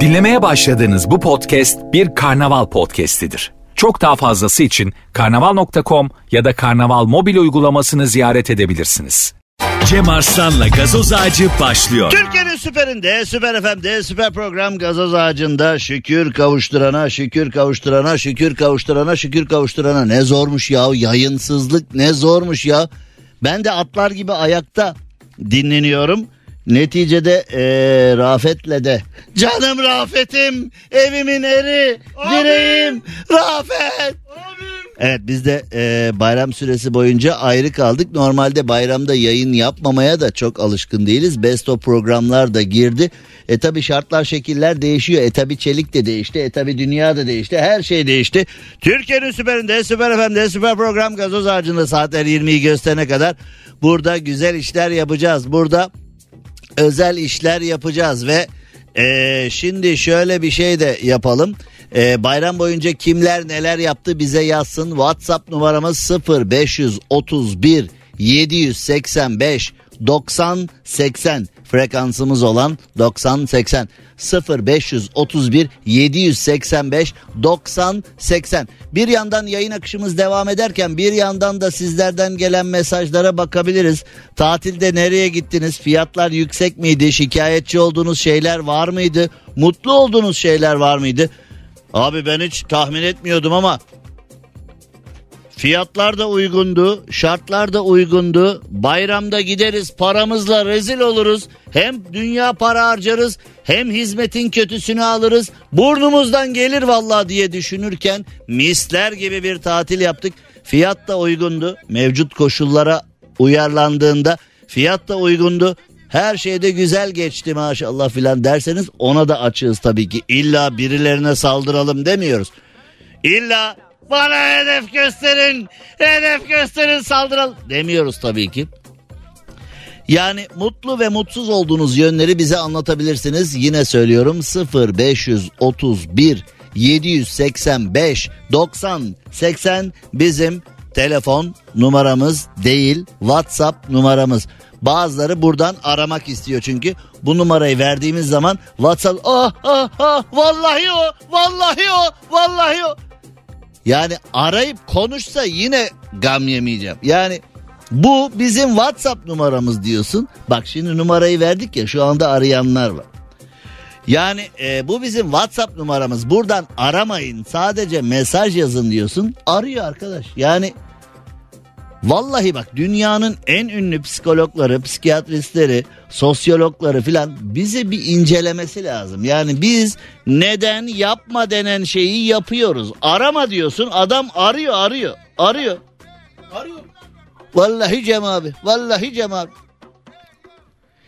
Dinlemeye başladığınız bu podcast bir karnaval podcastidir. Çok daha fazlası için karnaval.com ya da karnaval mobil uygulamasını ziyaret edebilirsiniz. Cem Arslan'la gazoz ağacı başlıyor. Türkiye'nin süperinde, süper FM'de, süper program gazoz ağacında şükür kavuşturana, şükür kavuşturana, şükür kavuşturana, şükür kavuşturana. Ne zormuş ya yayınsızlık ne zormuş ya. Ben de atlar gibi ayakta dinleniyorum. Neticede ee, Rafet'le de canım Rafet'im evimin eri direğim Rafet. Evet biz de e, bayram süresi boyunca ayrı kaldık. Normalde bayramda yayın yapmamaya da çok alışkın değiliz. Best of programlar da girdi. E tabi şartlar şekiller değişiyor. E tabi çelik de değişti. E tabi dünya da değişti. Her şey değişti. Türkiye'nin süperinde, süper FM'de, süper program gazoz ağacında saatler 20'yi gösterene kadar burada güzel işler yapacağız. Burada özel işler yapacağız ve e, şimdi şöyle bir şey de yapalım. E, bayram boyunca kimler neler yaptı bize yazsın. WhatsApp numaramız 0531 785 90 80 frekansımız olan 90 80 0531 785 90 80 bir yandan yayın akışımız devam ederken bir yandan da sizlerden gelen mesajlara bakabiliriz. Tatilde nereye gittiniz? Fiyatlar yüksek miydi? Şikayetçi olduğunuz şeyler var mıydı? Mutlu olduğunuz şeyler var mıydı? Abi ben hiç tahmin etmiyordum ama Fiyatlar da uygundu, şartlar da uygundu. Bayramda gideriz, paramızla rezil oluruz. Hem dünya para harcarız, hem hizmetin kötüsünü alırız. Burnumuzdan gelir vallahi diye düşünürken misler gibi bir tatil yaptık. Fiyat da uygundu. Mevcut koşullara uyarlandığında fiyat da uygundu. Her şeyde güzel geçti maşallah filan derseniz ona da açığız tabii ki. İlla birilerine saldıralım demiyoruz. İlla bana hedef gösterin, hedef gösterin saldıralım demiyoruz tabii ki. Yani mutlu ve mutsuz olduğunuz yönleri bize anlatabilirsiniz. Yine söylüyorum 0 531 785 90 80 bizim telefon numaramız değil WhatsApp numaramız. Bazıları buradan aramak istiyor çünkü bu numarayı verdiğimiz zaman WhatsApp ah ah ah vallahi o vallahi o vallahi o yani arayıp konuşsa yine gam yemeyeceğim. Yani bu bizim WhatsApp numaramız diyorsun. Bak şimdi numarayı verdik ya şu anda arayanlar var. Yani e, bu bizim WhatsApp numaramız. Buradan aramayın sadece mesaj yazın diyorsun. Arıyor arkadaş. Yani Vallahi bak dünyanın en ünlü psikologları, psikiyatristleri, sosyologları filan bizi bir incelemesi lazım. Yani biz neden yapma denen şeyi yapıyoruz. Arama diyorsun adam arıyor arıyor arıyor. Arıyor. Vallahi Cem abi vallahi Cem abi.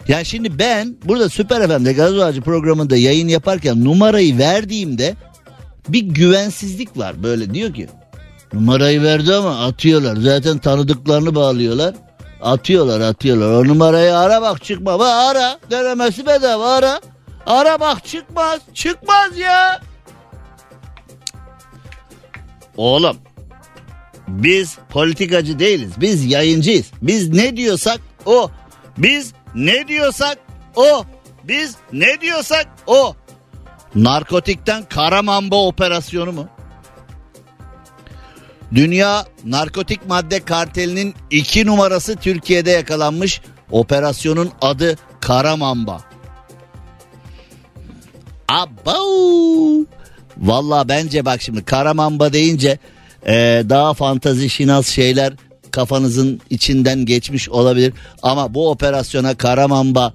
Yani şimdi ben burada Süper FM'de Gazoz programında yayın yaparken numarayı verdiğimde bir güvensizlik var. Böyle diyor ki Numarayı verdi ama atıyorlar. Zaten tanıdıklarını bağlıyorlar. Atıyorlar atıyorlar. O numarayı ara bak çıkma. Bak ara. Denemesi bedava ara. Ara bak çıkmaz. Çıkmaz ya. Oğlum. Biz politikacı değiliz. Biz yayıncıyız. Biz ne diyorsak o. Biz ne diyorsak o. Biz ne diyorsak o. Narkotikten kara mamba operasyonu mu? Dünya narkotik madde kartelinin iki numarası Türkiye'de yakalanmış. Operasyonun adı Karamamba. Abau. Valla bence bak şimdi Karamamba deyince e, daha fantazi şinas şeyler kafanızın içinden geçmiş olabilir. Ama bu operasyona Karamamba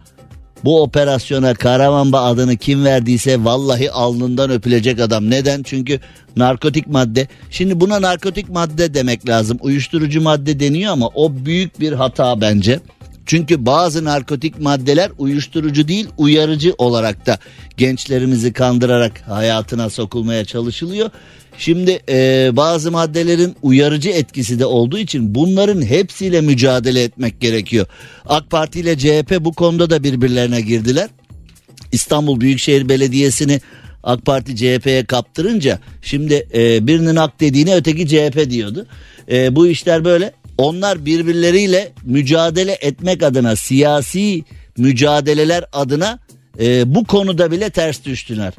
bu operasyona Karamamba adını kim verdiyse vallahi alnından öpülecek adam. Neden? Çünkü narkotik madde. Şimdi buna narkotik madde demek lazım. Uyuşturucu madde deniyor ama o büyük bir hata bence. Çünkü bazı narkotik maddeler uyuşturucu değil uyarıcı olarak da gençlerimizi kandırarak hayatına sokulmaya çalışılıyor. Şimdi e, bazı maddelerin uyarıcı etkisi de olduğu için bunların hepsiyle mücadele etmek gerekiyor. AK Parti ile CHP bu konuda da birbirlerine girdiler. İstanbul Büyükşehir Belediyesi'ni AK Parti CHP'ye kaptırınca şimdi e, birinin AK dediğine öteki CHP diyordu. E, bu işler böyle. Onlar birbirleriyle mücadele etmek adına siyasi mücadeleler adına e, bu konuda bile ters düştüler.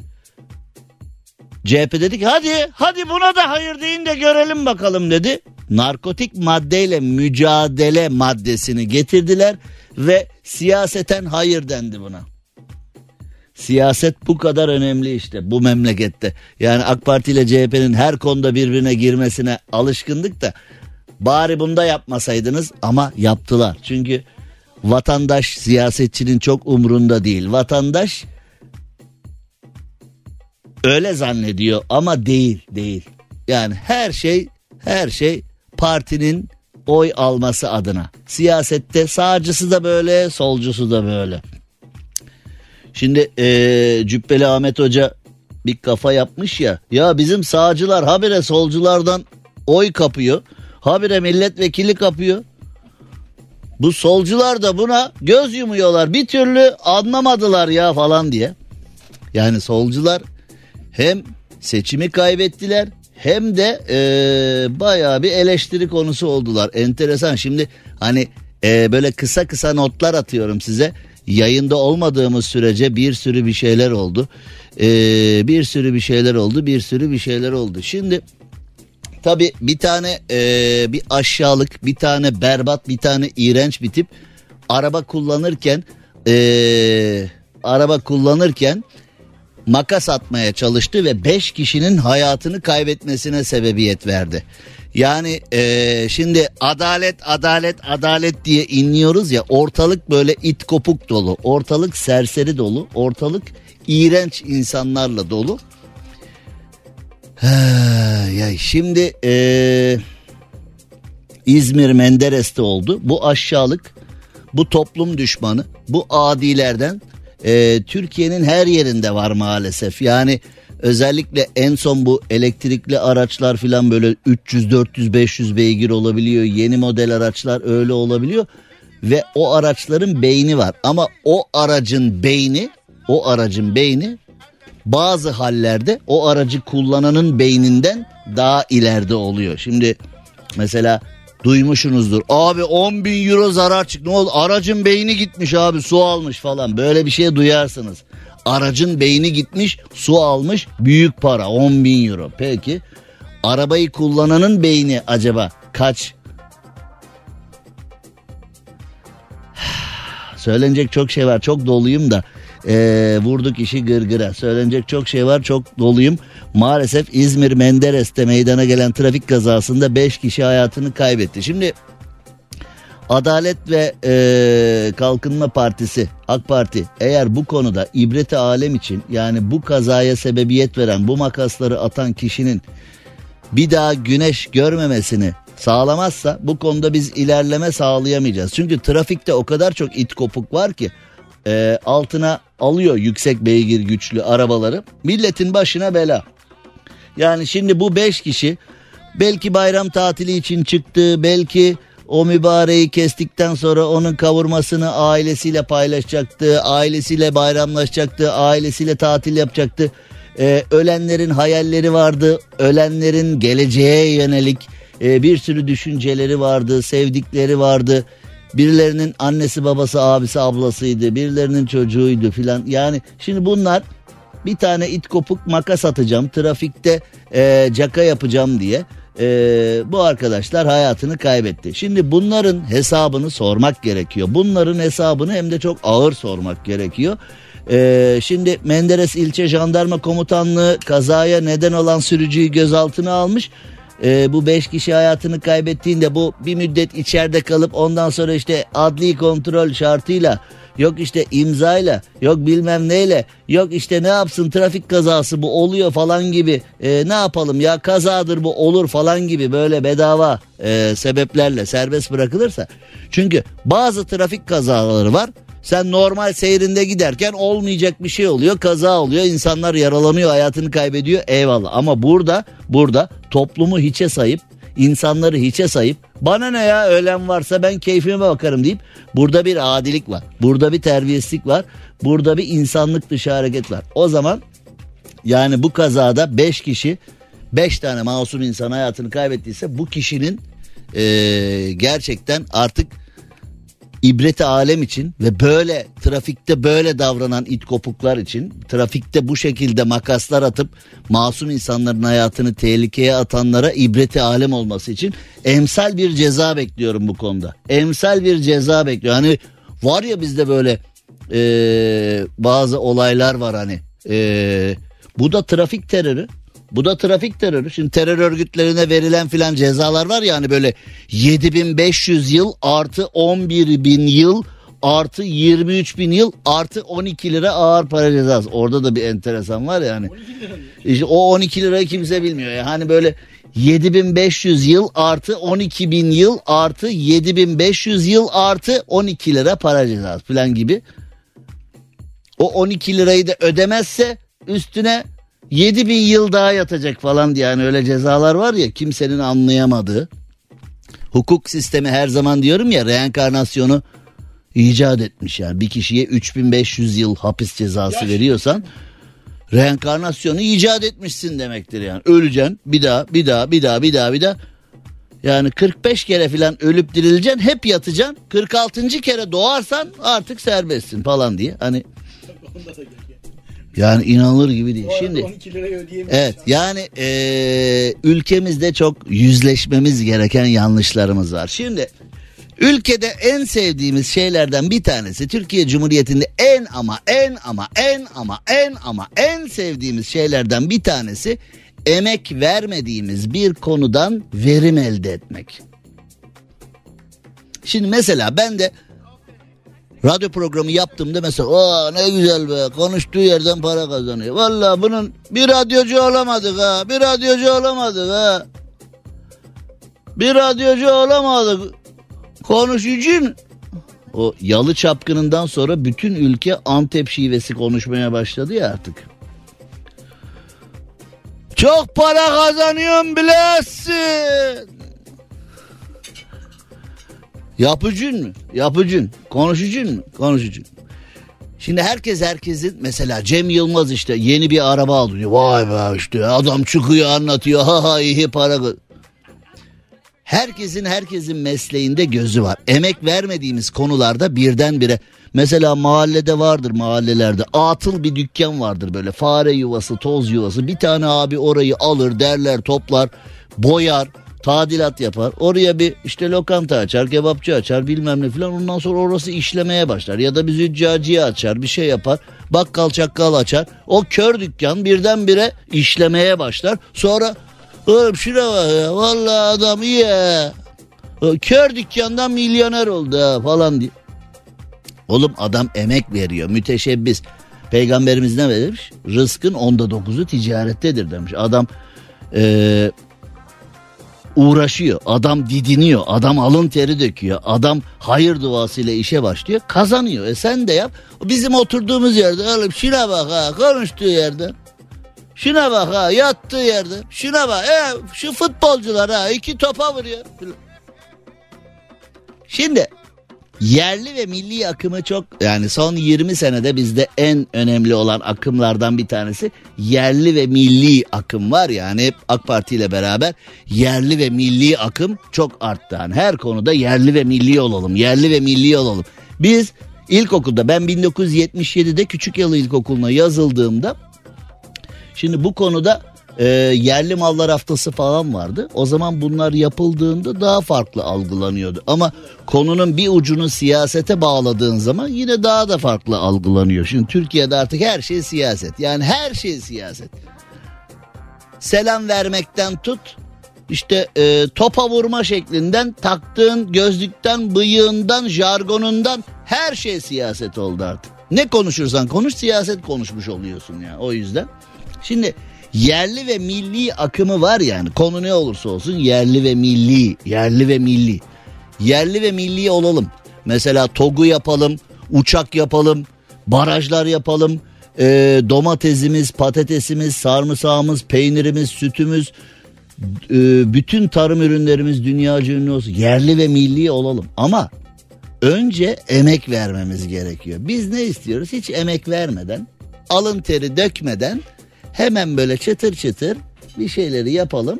CHP dedi ki hadi hadi buna da hayır deyin de görelim bakalım dedi. Narkotik maddeyle mücadele maddesini getirdiler ve siyaseten hayır dendi buna. Siyaset bu kadar önemli işte bu memlekette. Yani AK Parti ile CHP'nin her konuda birbirine girmesine alışkındık da bari bunda yapmasaydınız ama yaptılar. Çünkü vatandaş siyasetçinin çok umrunda değil. Vatandaş öyle zannediyor ama değil değil. Yani her şey her şey partinin oy alması adına. Siyasette sağcısı da böyle solcusu da böyle. Şimdi ee, Cübbeli Ahmet Hoca bir kafa yapmış ya. Ya bizim sağcılar habire solculardan oy kapıyor. Habire milletvekili kapıyor. Bu solcular da buna göz yumuyorlar. Bir türlü anlamadılar ya falan diye. Yani solcular hem seçimi kaybettiler hem de e, bayağı bir eleştiri konusu oldular. Enteresan şimdi hani e, böyle kısa kısa notlar atıyorum size. Yayında olmadığımız sürece bir sürü bir şeyler oldu. E, bir sürü bir şeyler oldu bir sürü bir şeyler oldu. Şimdi tabi bir tane e, bir aşağılık bir tane berbat bir tane iğrenç bir tip araba kullanırken e, araba kullanırken makas atmaya çalıştı ve 5 kişinin hayatını kaybetmesine sebebiyet verdi. Yani e, şimdi adalet adalet adalet diye inliyoruz ya ortalık böyle it kopuk dolu ortalık serseri dolu ortalık iğrenç insanlarla dolu. ya şimdi e, İzmir Menderes'te oldu bu aşağılık bu toplum düşmanı bu adilerden e, Türkiye'nin her yerinde var maalesef. Yani özellikle en son bu elektrikli araçlar filan böyle 300 400 500 beygir olabiliyor. Yeni model araçlar öyle olabiliyor ve o araçların beyni var ama o aracın beyni o aracın beyni bazı hallerde o aracı kullananın beyninden daha ileride oluyor. Şimdi mesela duymuşsunuzdur. Abi 10 bin euro zarar çıktı. Ne oldu? Aracın beyni gitmiş abi su almış falan. Böyle bir şey duyarsınız. Aracın beyni gitmiş su almış büyük para 10 bin euro. Peki arabayı kullananın beyni acaba kaç? Söylenecek çok şey var çok doluyum da e, vurduk işi gırgıra. Söylenecek çok şey var çok doluyum. Maalesef İzmir Menderes'te meydana gelen trafik kazasında 5 kişi hayatını kaybetti. Şimdi Adalet ve e, Kalkınma Partisi AK Parti eğer bu konuda ibreti alem için yani bu kazaya sebebiyet veren bu makasları atan kişinin bir daha güneş görmemesini sağlamazsa bu konuda biz ilerleme sağlayamayacağız. Çünkü trafikte o kadar çok it kopuk var ki e, altına alıyor yüksek beygir güçlü arabaları. Milletin başına bela. Yani şimdi bu beş kişi belki bayram tatili için çıktı, belki o mübareği kestikten sonra onun kavurmasını ailesiyle paylaşacaktı, ailesiyle bayramlaşacaktı, ailesiyle tatil yapacaktı. Ee, ölenlerin hayalleri vardı, ölenlerin geleceğe yönelik e, bir sürü düşünceleri vardı, sevdikleri vardı. Birilerinin annesi babası abisi ablasıydı birilerinin çocuğuydu filan yani şimdi bunlar bir tane it kopuk makas atacağım trafikte e, caka yapacağım diye e, bu arkadaşlar hayatını kaybetti. Şimdi bunların hesabını sormak gerekiyor. Bunların hesabını hem de çok ağır sormak gerekiyor. Ee, şimdi Menderes İlçe Jandarma Komutanlığı kazaya neden olan sürücüyü gözaltına almış e, bu beş kişi hayatını kaybettiğinde bu bir müddet içeride kalıp ondan sonra işte adli kontrol şartıyla yok işte imzayla yok bilmem neyle yok işte ne yapsın trafik kazası bu oluyor falan gibi e, ne yapalım ya kazadır bu olur falan gibi böyle bedava e, sebeplerle serbest bırakılırsa. Çünkü bazı trafik kazaları var sen normal seyrinde giderken olmayacak bir şey oluyor. Kaza oluyor. insanlar yaralanıyor, hayatını kaybediyor. Eyvallah. Ama burada burada toplumu hiçe sayıp insanları hiçe sayıp bana ne ya ölen varsa ben keyfime bakarım deyip burada bir adilik var. Burada bir terbiyesizlik var. Burada bir insanlık dışı hareket var. O zaman yani bu kazada 5 kişi 5 tane masum insan hayatını kaybettiyse bu kişinin e, gerçekten artık ibreti alem için ve böyle trafikte böyle davranan it kopuklar için trafikte bu şekilde makaslar atıp masum insanların hayatını tehlikeye atanlara ibreti alem olması için emsal bir ceza bekliyorum bu konuda. Emsal bir ceza bekliyorum. Hani var ya bizde böyle ee, bazı olaylar var hani ee, bu da trafik terörü. Bu da trafik terörü. Şimdi terör örgütlerine verilen filan cezalar var ya hani böyle 7500 yıl artı 11 bin yıl artı 23 bin yıl artı 12 lira ağır para cezası. Orada da bir enteresan var ya hani. İşte o 12 lirayı kimse bilmiyor. Yani hani böyle 7500 yıl artı 12 bin yıl artı 7500 yıl artı 12 lira para cezası falan gibi. O 12 lirayı da ödemezse üstüne 7 bin yıl daha yatacak falan diye yani öyle cezalar var ya kimsenin anlayamadığı. Hukuk sistemi her zaman diyorum ya reenkarnasyonu icat etmiş yani bir kişiye 3500 yıl hapis cezası veriyorsan reenkarnasyonu icat etmişsin demektir yani. Öleceksin bir daha bir daha bir daha bir daha bir daha. Yani 45 kere falan ölüp dirileceksin hep yatacaksın. 46. kere doğarsan artık serbestsin falan diye. Hani yani inanılır gibi değil. Şimdi Evet yani e, ülkemizde çok yüzleşmemiz gereken yanlışlarımız var. Şimdi ülkede en sevdiğimiz şeylerden bir tanesi Türkiye Cumhuriyeti'nde en ama en ama en ama en ama en sevdiğimiz şeylerden bir tanesi emek vermediğimiz bir konudan verim elde etmek. Şimdi mesela ben de radyo programı yaptığımda mesela o ne güzel be konuştuğu yerden para kazanıyor. Valla bunun bir radyocu olamadık ha bir radyocu olamadık ha. Bir radyocu olamadık. Konuşucun o yalı çapkınından sonra bütün ülke Antep şivesi konuşmaya başladı ya artık. Çok para kazanıyorum bilesin. Yapıcın mı? Yapıcın. Konuşucun mu? Konuşucun. Şimdi herkes herkesin mesela Cem Yılmaz işte yeni bir araba aldı diyor. Vay be işte adam çıkıyor anlatıyor. Ha ha iyi para. Herkesin herkesin mesleğinde gözü var. Emek vermediğimiz konularda birdenbire mesela mahallede vardır mahallelerde atıl bir dükkan vardır böyle fare yuvası toz yuvası bir tane abi orayı alır derler toplar boyar tadilat yapar. Oraya bir işte lokanta açar, kebapçı açar bilmem ne filan. Ondan sonra orası işlemeye başlar. Ya da bir züccaciye açar bir şey yapar. Bakkal çakkal açar. O kör dükkan birdenbire işlemeye başlar. Sonra oğlum şuna bak ya vallahi adam iyi ya. Kör dükkandan milyoner oldu ha falan diye. Oğlum adam emek veriyor müteşebbis. Peygamberimiz ne demiş? Rızkın onda dokuzu ticarettedir demiş. Adam eee uğraşıyor. Adam didiniyor. Adam alın teri döküyor. Adam hayır duasıyla işe başlıyor. Kazanıyor. E sen de yap. Bizim oturduğumuz yerde oğlum şuna bak ha konuştuğu yerde. Şuna bak ha yattığı yerde. Şuna bak e, şu futbolcular ha iki topa vuruyor. Şimdi Yerli ve milli akımı çok yani son 20 senede bizde en önemli olan akımlardan bir tanesi yerli ve milli akım var yani hep AK Parti ile beraber yerli ve milli akım çok arttı. Yani her konuda yerli ve milli olalım yerli ve milli olalım. Biz ilkokulda ben 1977'de Küçük Yalı İlkokulu'na yazıldığımda şimdi bu konuda e, yerli mallar haftası falan vardı. O zaman bunlar yapıldığında daha farklı algılanıyordu. Ama konunun bir ucunu siyasete bağladığın zaman yine daha da farklı algılanıyor. Şimdi Türkiye'de artık her şey siyaset. Yani her şey siyaset. Selam vermekten tut işte e, topa vurma şeklinden taktığın gözlükten bıyığından jargonundan her şey siyaset oldu artık. Ne konuşursan konuş siyaset konuşmuş oluyorsun ya o yüzden. Şimdi yerli ve milli akımı var yani. Konu ne olursa olsun yerli ve milli, yerli ve milli. Yerli ve milli olalım. Mesela TOG'u yapalım, uçak yapalım, barajlar yapalım. E, domatesimiz, patatesimiz, sarımsağımız, peynirimiz, sütümüz, e, bütün tarım ürünlerimiz dünyaca ünlü olsun. Yerli ve milli olalım. Ama önce emek vermemiz gerekiyor. Biz ne istiyoruz? Hiç emek vermeden, alın teri dökmeden Hemen böyle çıtır çıtır bir şeyleri yapalım.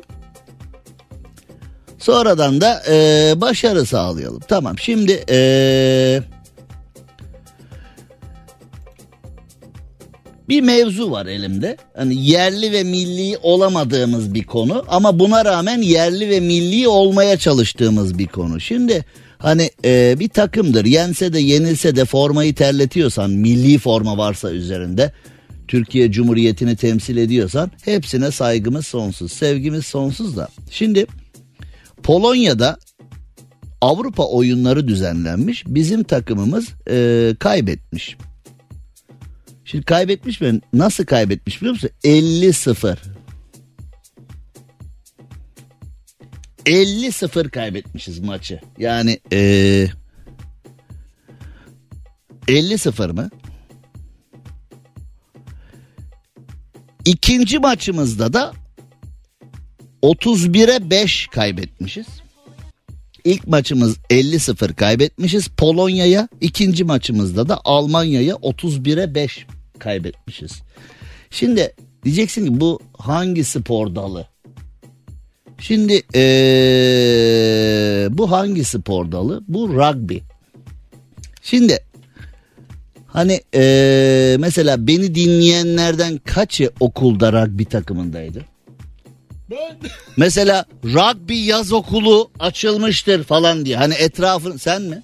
Sonradan da e, başarı sağlayalım. Tamam şimdi e, bir mevzu var elimde. Hani yerli ve milli olamadığımız bir konu ama buna rağmen yerli ve milli olmaya çalıştığımız bir konu. Şimdi hani e, bir takımdır yense de yenilse de formayı terletiyorsan milli forma varsa üzerinde Türkiye Cumhuriyeti'ni temsil ediyorsan hepsine saygımız sonsuz, sevgimiz sonsuz da. Şimdi Polonya'da Avrupa oyunları düzenlenmiş. Bizim takımımız e, kaybetmiş. Şimdi kaybetmiş mi? Nasıl kaybetmiş biliyor musun? 50-0. 50-0 kaybetmişiz maçı. Yani ee, 50-0 mı? İkinci maçımızda da 31'e 5 kaybetmişiz. İlk maçımız 50-0 kaybetmişiz Polonya'ya. İkinci maçımızda da Almanya'ya 31'e 5 kaybetmişiz. Şimdi diyeceksin ki bu hangi spor dalı? Şimdi ee, bu hangi spor dalı? Bu rugby. Şimdi hani ee, mesela beni dinleyenlerden kaçı okulda rugby takımındaydı? Ben Mesela rugby yaz okulu açılmıştır falan diye. Hani etrafın sen mi?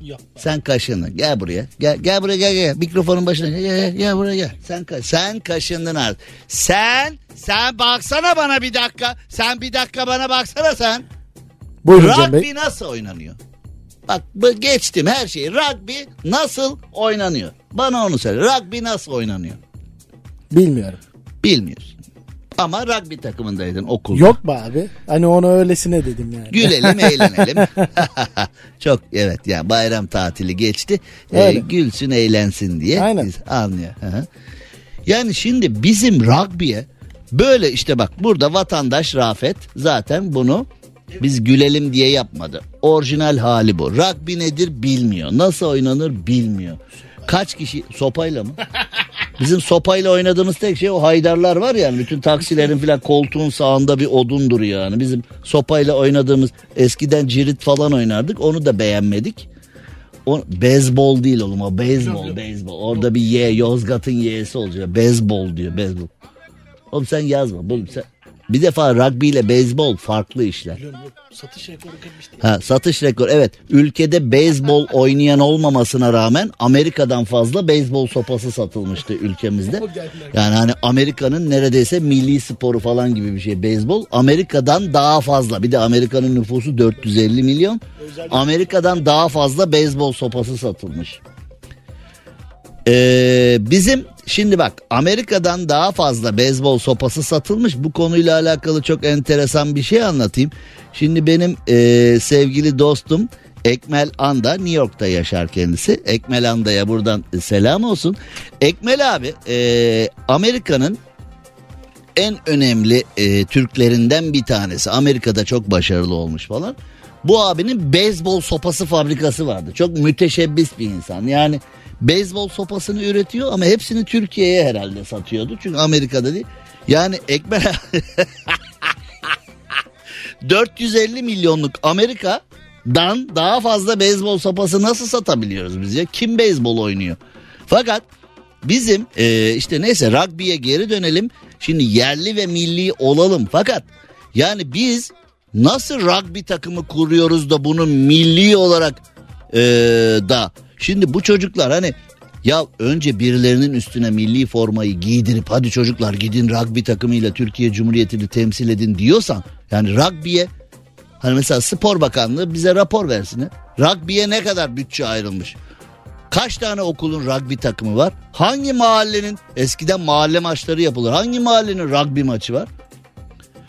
yapma. Sen kaşındın. Gel buraya. Gel gel buraya gel gel. Mikrofonun başına. Gel gel, gel buraya gel. Sen ka- sen kaşındın artık. Sen sen baksana bana bir dakika. Sen bir dakika bana baksana sen. Buyurun Bey. Rugby nasıl oynanıyor? Bak bu geçtim her şeyi. Rugby nasıl oynanıyor? Bana onu söyle. Rugby nasıl oynanıyor? Bilmiyorum. Bilmiyorsun. Ama rugby takımındaydın okulda. Yok be abi. Hani onu öylesine dedim yani. Gülelim eğlenelim. Çok evet yani bayram tatili geçti. Ee, gülsün eğlensin diye. Aynen. Biz- Anlıyor. Hı hı. Yani şimdi bizim rugby'ye böyle işte bak burada vatandaş Rafet zaten bunu biz gülelim diye yapmadı. Orijinal hali bu. Rugby nedir bilmiyor. Nasıl oynanır bilmiyor. Kaç kişi sopayla mı? Bizim sopayla oynadığımız tek şey o haydarlar var ya bütün taksilerin filan koltuğun sağında bir odundur yani. Bizim sopayla oynadığımız eskiden cirit falan oynardık onu da beğenmedik. O beyzbol değil oğlum o beyzbol beyzbol. Orada bir Y Yozgat'ın Y'si olacak. Beyzbol diyor beyzbol. Oğlum sen yazma. Bu, sen... Bir defa rugby ile beyzbol farklı işler. Biliyorum. Satış rekoru kırmıştı. Ha, satış rekor evet ülkede beyzbol oynayan olmamasına rağmen Amerika'dan fazla beyzbol sopası satılmıştı ülkemizde. Yani hani Amerika'nın neredeyse milli sporu falan gibi bir şey beyzbol. Amerika'dan daha fazla bir de Amerika'nın nüfusu 450 milyon. Amerika'dan daha fazla beyzbol sopası satılmış. Ee, bizim şimdi bak Amerika'dan daha fazla beyzbol sopası satılmış. Bu konuyla alakalı çok enteresan bir şey anlatayım. Şimdi benim e, sevgili dostum Ekmel Anda New York'ta yaşar kendisi. Ekmel Anda'ya buradan selam olsun. Ekmel abi e, Amerika'nın en önemli e, Türklerinden bir tanesi. Amerika'da çok başarılı olmuş falan. Bu abinin beyzbol sopası fabrikası vardı. Çok müteşebbis bir insan. Yani beyzbol sopasını üretiyor ama hepsini Türkiye'ye herhalde satıyordu. Çünkü Amerika'da değil. Yani Ekber 450 milyonluk Amerika'dan daha fazla beyzbol sopası nasıl satabiliyoruz biz ya? Kim beyzbol oynuyor? Fakat bizim e, işte neyse rugby'ye geri dönelim. Şimdi yerli ve milli olalım. Fakat yani biz nasıl rugby takımı kuruyoruz da bunu milli olarak e, da şimdi bu çocuklar hani ya önce birilerinin üstüne milli formayı giydirip hadi çocuklar gidin rugby takımıyla Türkiye Cumhuriyeti'ni temsil edin diyorsan yani rugby'ye hani mesela spor bakanlığı bize rapor versin. Rugby'ye ne kadar bütçe ayrılmış? Kaç tane okulun rugby takımı var? Hangi mahallenin eskiden mahalle maçları yapılır? Hangi mahallenin rugby maçı var?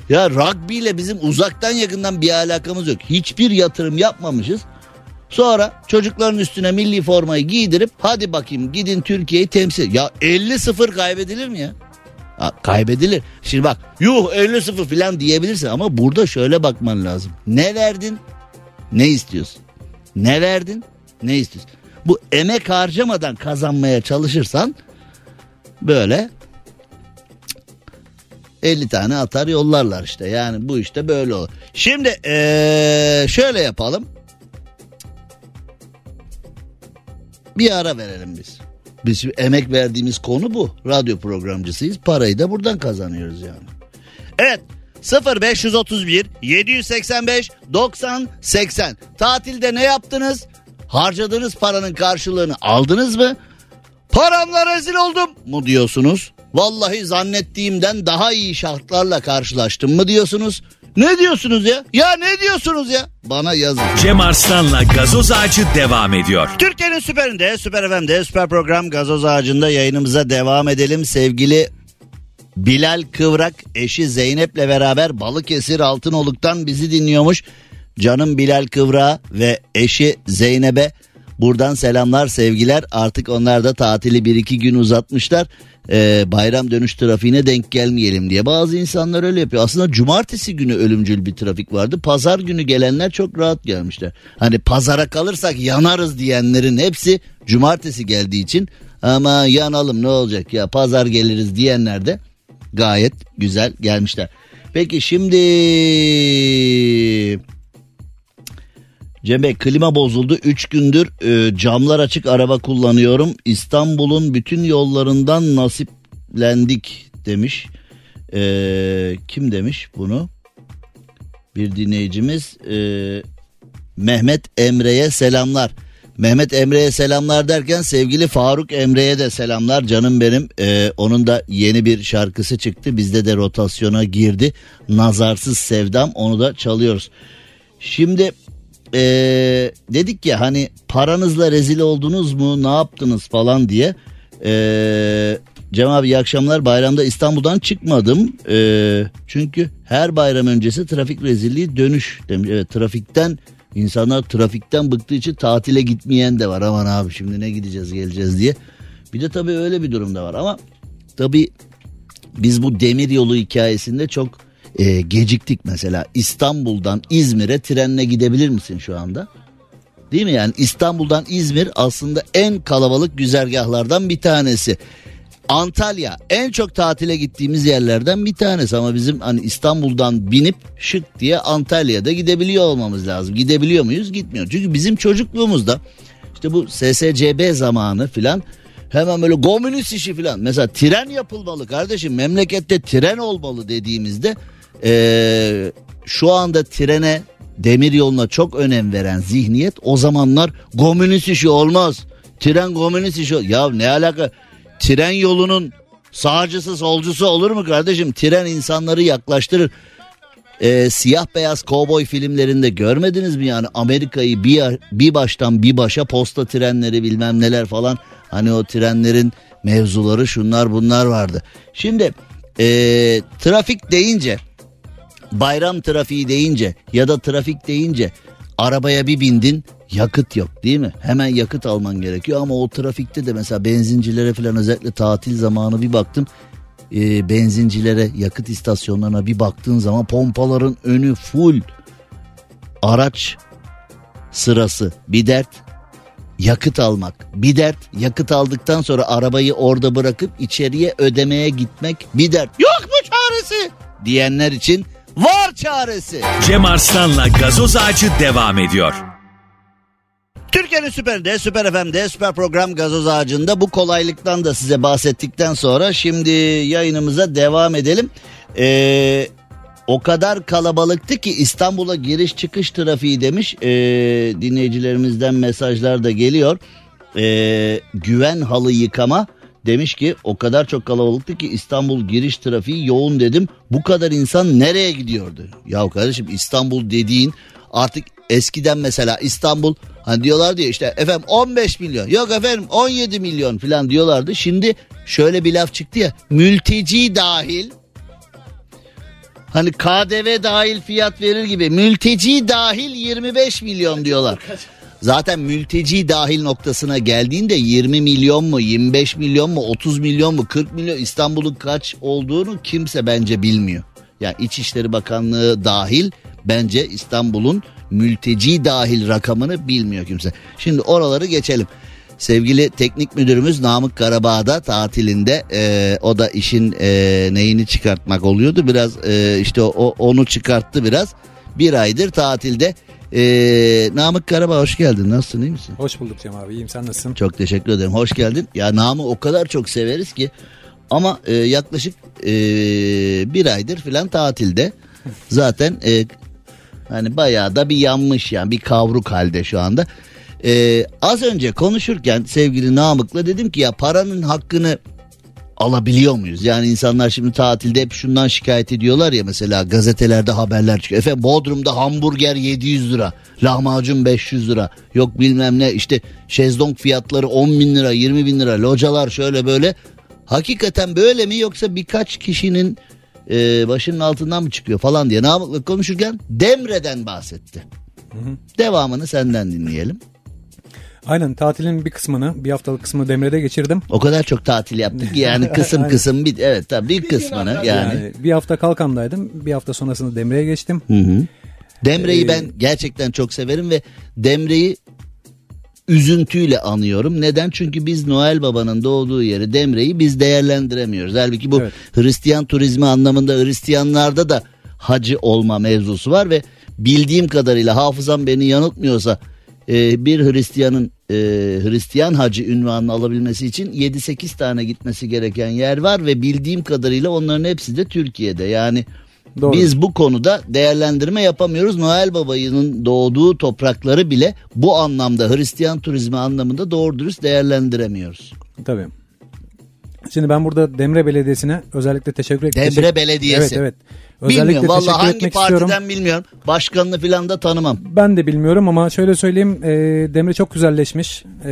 Ya rugby ile bizim uzaktan yakından bir alakamız yok. Hiçbir yatırım yapmamışız. Sonra çocukların üstüne milli formayı giydirip hadi bakayım gidin Türkiye'yi temsil. Ya 50-0 kaybedilir mi ya? Ha, kaybedilir. Şimdi bak yuh 50-0 falan diyebilirsin ama burada şöyle bakman lazım. Ne verdin? Ne istiyorsun? Ne verdin? Ne istiyorsun? Bu emek harcamadan kazanmaya çalışırsan böyle 50 tane atar yollarlar işte. Yani bu işte böyle olur. Şimdi ee, şöyle yapalım. Bir ara verelim biz. Biz emek verdiğimiz konu bu. Radyo programcısıyız. Parayı da buradan kazanıyoruz yani. Evet 0531 785 90 80. Tatilde ne yaptınız? Harcadığınız paranın karşılığını aldınız mı? Paramla rezil oldum mu diyorsunuz? Vallahi zannettiğimden daha iyi şartlarla karşılaştım mı diyorsunuz? Ne diyorsunuz ya? Ya ne diyorsunuz ya? Bana yazın. Cem Arslan'la gazoz ağacı devam ediyor. Türkiye'nin süperinde, süper FM'de, süper program Gazoz Ağacı'nda yayınımıza devam edelim. Sevgili Bilal Kıvrak eşi Zeynep'le beraber Balıkesir Altınoluk'tan bizi dinliyormuş. Canım Bilal Kıvrak ve eşi Zeynep'e buradan selamlar sevgiler. Artık onlar da tatili bir iki gün uzatmışlar. Ee, bayram dönüş trafiğine denk gelmeyelim diye. Bazı insanlar öyle yapıyor. Aslında cumartesi günü ölümcül bir trafik vardı. Pazar günü gelenler çok rahat gelmişler. Hani pazara kalırsak yanarız diyenlerin hepsi cumartesi geldiği için ama yanalım ne olacak ya pazar geliriz diyenler de gayet güzel gelmişler. Peki şimdi Cem Bey klima bozuldu. 3 gündür e, camlar açık araba kullanıyorum. İstanbul'un bütün yollarından nasiplendik demiş. E, kim demiş bunu? Bir dinleyicimiz e, Mehmet Emre'ye selamlar. Mehmet Emre'ye selamlar derken sevgili Faruk Emre'ye de selamlar canım benim. E, onun da yeni bir şarkısı çıktı. Bizde de rotasyona girdi. Nazarsız Sevdam onu da çalıyoruz. Şimdi ee, dedik ya hani paranızla rezil oldunuz mu ne yaptınız falan diye. Ee, Cem abi iyi akşamlar bayramda İstanbul'dan çıkmadım. Ee, çünkü her bayram öncesi trafik rezilliği dönüş demiş. Evet trafikten insanlar trafikten bıktığı için tatile gitmeyen de var. Aman abi şimdi ne gideceğiz geleceğiz diye. Bir de tabii öyle bir durum da var ama tabii biz bu demir yolu hikayesinde çok e, geciktik mesela İstanbul'dan İzmir'e trenle gidebilir misin şu anda? Değil mi yani İstanbul'dan İzmir aslında en kalabalık güzergahlardan bir tanesi. Antalya en çok tatile gittiğimiz yerlerden bir tanesi ama bizim hani İstanbul'dan binip şık diye Antalya'da gidebiliyor olmamız lazım. Gidebiliyor muyuz? Gitmiyor. Çünkü bizim çocukluğumuzda işte bu SSCB zamanı filan hemen böyle komünist işi filan. Mesela tren yapılmalı kardeşim memlekette tren olmalı dediğimizde ee, şu anda trene demir yoluna çok önem veren zihniyet o zamanlar komünist işi olmaz. Tren komünist işi ya ne alaka tren yolunun sağcısı solcusu olur mu kardeşim? Tren insanları yaklaştırır. Ee, siyah beyaz kovboy filmlerinde görmediniz mi yani Amerika'yı bir, bir baştan bir başa posta trenleri bilmem neler falan hani o trenlerin mevzuları şunlar bunlar vardı. Şimdi ee, trafik deyince bayram trafiği deyince ya da trafik deyince arabaya bir bindin yakıt yok değil mi? Hemen yakıt alman gerekiyor ama o trafikte de mesela benzincilere falan özellikle tatil zamanı bir baktım. E, benzincilere yakıt istasyonlarına bir baktığın zaman pompaların önü full araç sırası bir dert yakıt almak bir dert yakıt aldıktan sonra arabayı orada bırakıp içeriye ödemeye gitmek bir dert yok mu çaresi diyenler için var çaresi. Cem Arslan'la gazoz ağacı devam ediyor. Türkiye'nin süperinde, süper FM'de, süper program gazoz ağacında bu kolaylıktan da size bahsettikten sonra şimdi yayınımıza devam edelim. Ee, o kadar kalabalıktı ki İstanbul'a giriş çıkış trafiği demiş ee, dinleyicilerimizden mesajlar da geliyor. Ee, güven halı yıkama demiş ki o kadar çok kalabalıktı ki İstanbul giriş trafiği yoğun dedim. Bu kadar insan nereye gidiyordu? Ya kardeşim İstanbul dediğin artık eskiden mesela İstanbul hani diyorlar diye işte efendim 15 milyon yok efendim 17 milyon falan diyorlardı. Şimdi şöyle bir laf çıktı ya mülteci dahil hani KDV dahil fiyat verir gibi mülteci dahil 25 milyon diyorlar. Zaten mülteci dahil noktasına geldiğinde 20 milyon mu 25 milyon mu 30 milyon mu 40 milyon İstanbul'un kaç olduğunu kimse bence bilmiyor. Yani İçişleri Bakanlığı dahil bence İstanbul'un mülteci dahil rakamını bilmiyor kimse. Şimdi oraları geçelim. Sevgili teknik müdürümüz Namık Karabağ'da tatilinde e, o da işin e, neyini çıkartmak oluyordu biraz e, işte o, onu çıkarttı biraz bir aydır tatilde e, Namık Karabağ hoş geldin nasılsın iyi misin? Hoş bulduk Cem abi. İyiyim sen nasılsın? Çok teşekkür ederim hoş geldin ya Namık o kadar çok severiz ki ama e, yaklaşık e, bir aydır filan tatilde zaten e, hani bayağı da bir yanmış yani bir kavruk halde şu anda. Ee, az önce konuşurken sevgili Namık'la dedim ki ya paranın hakkını alabiliyor muyuz? Yani insanlar şimdi tatilde hep şundan şikayet ediyorlar ya mesela gazetelerde haberler çıkıyor. Efendim Bodrum'da hamburger 700 lira, lahmacun 500 lira, yok bilmem ne işte şezlong fiyatları 10 bin lira, 20 bin lira, localar şöyle böyle. Hakikaten böyle mi yoksa birkaç kişinin e, başının altından mı çıkıyor falan diye Namık'la konuşurken Demre'den bahsetti. Devamını senden dinleyelim. Aynen tatilin bir kısmını bir haftalık kısmını Demre'de geçirdim. O kadar çok tatil yaptık ki yani kısım kısım bir evet tabii bir kısmını yani. Yani bir hafta Kalkan'daydım. Bir hafta sonrasında Demre'ye geçtim. Hı hı. Demre'yi Ee, ben gerçekten çok severim ve Demre'yi üzüntüyle anıyorum. Neden? Çünkü biz Noel Baba'nın doğduğu yeri Demre'yi biz değerlendiremiyoruz. Halbuki bu Evet. Hristiyan turizmi anlamında Hristiyanlarda da hacı olma mevzusu var ve bildiğim kadarıyla hafızam beni yanıltmıyorsa e, bir Hristiyanın e, Hristiyan hacı ünvanını alabilmesi için 7-8 tane gitmesi gereken yer var ve bildiğim kadarıyla onların hepsi de Türkiye'de. Yani Doğru. biz bu konuda değerlendirme yapamıyoruz. Noel Baba'nın doğduğu toprakları bile bu anlamda Hristiyan turizmi anlamında doğru dürüst değerlendiremiyoruz. Tabii. Şimdi ben burada Demre Belediyesi'ne özellikle teşekkür Demre teşekkür- Belediyesi. Evet evet. Özellikle bilmiyorum teşekkür hangi etmek partiden istiyorum. bilmiyorum. Başkanını filan da tanımam. Ben de bilmiyorum ama şöyle söyleyeyim e, Demre çok güzelleşmiş. E,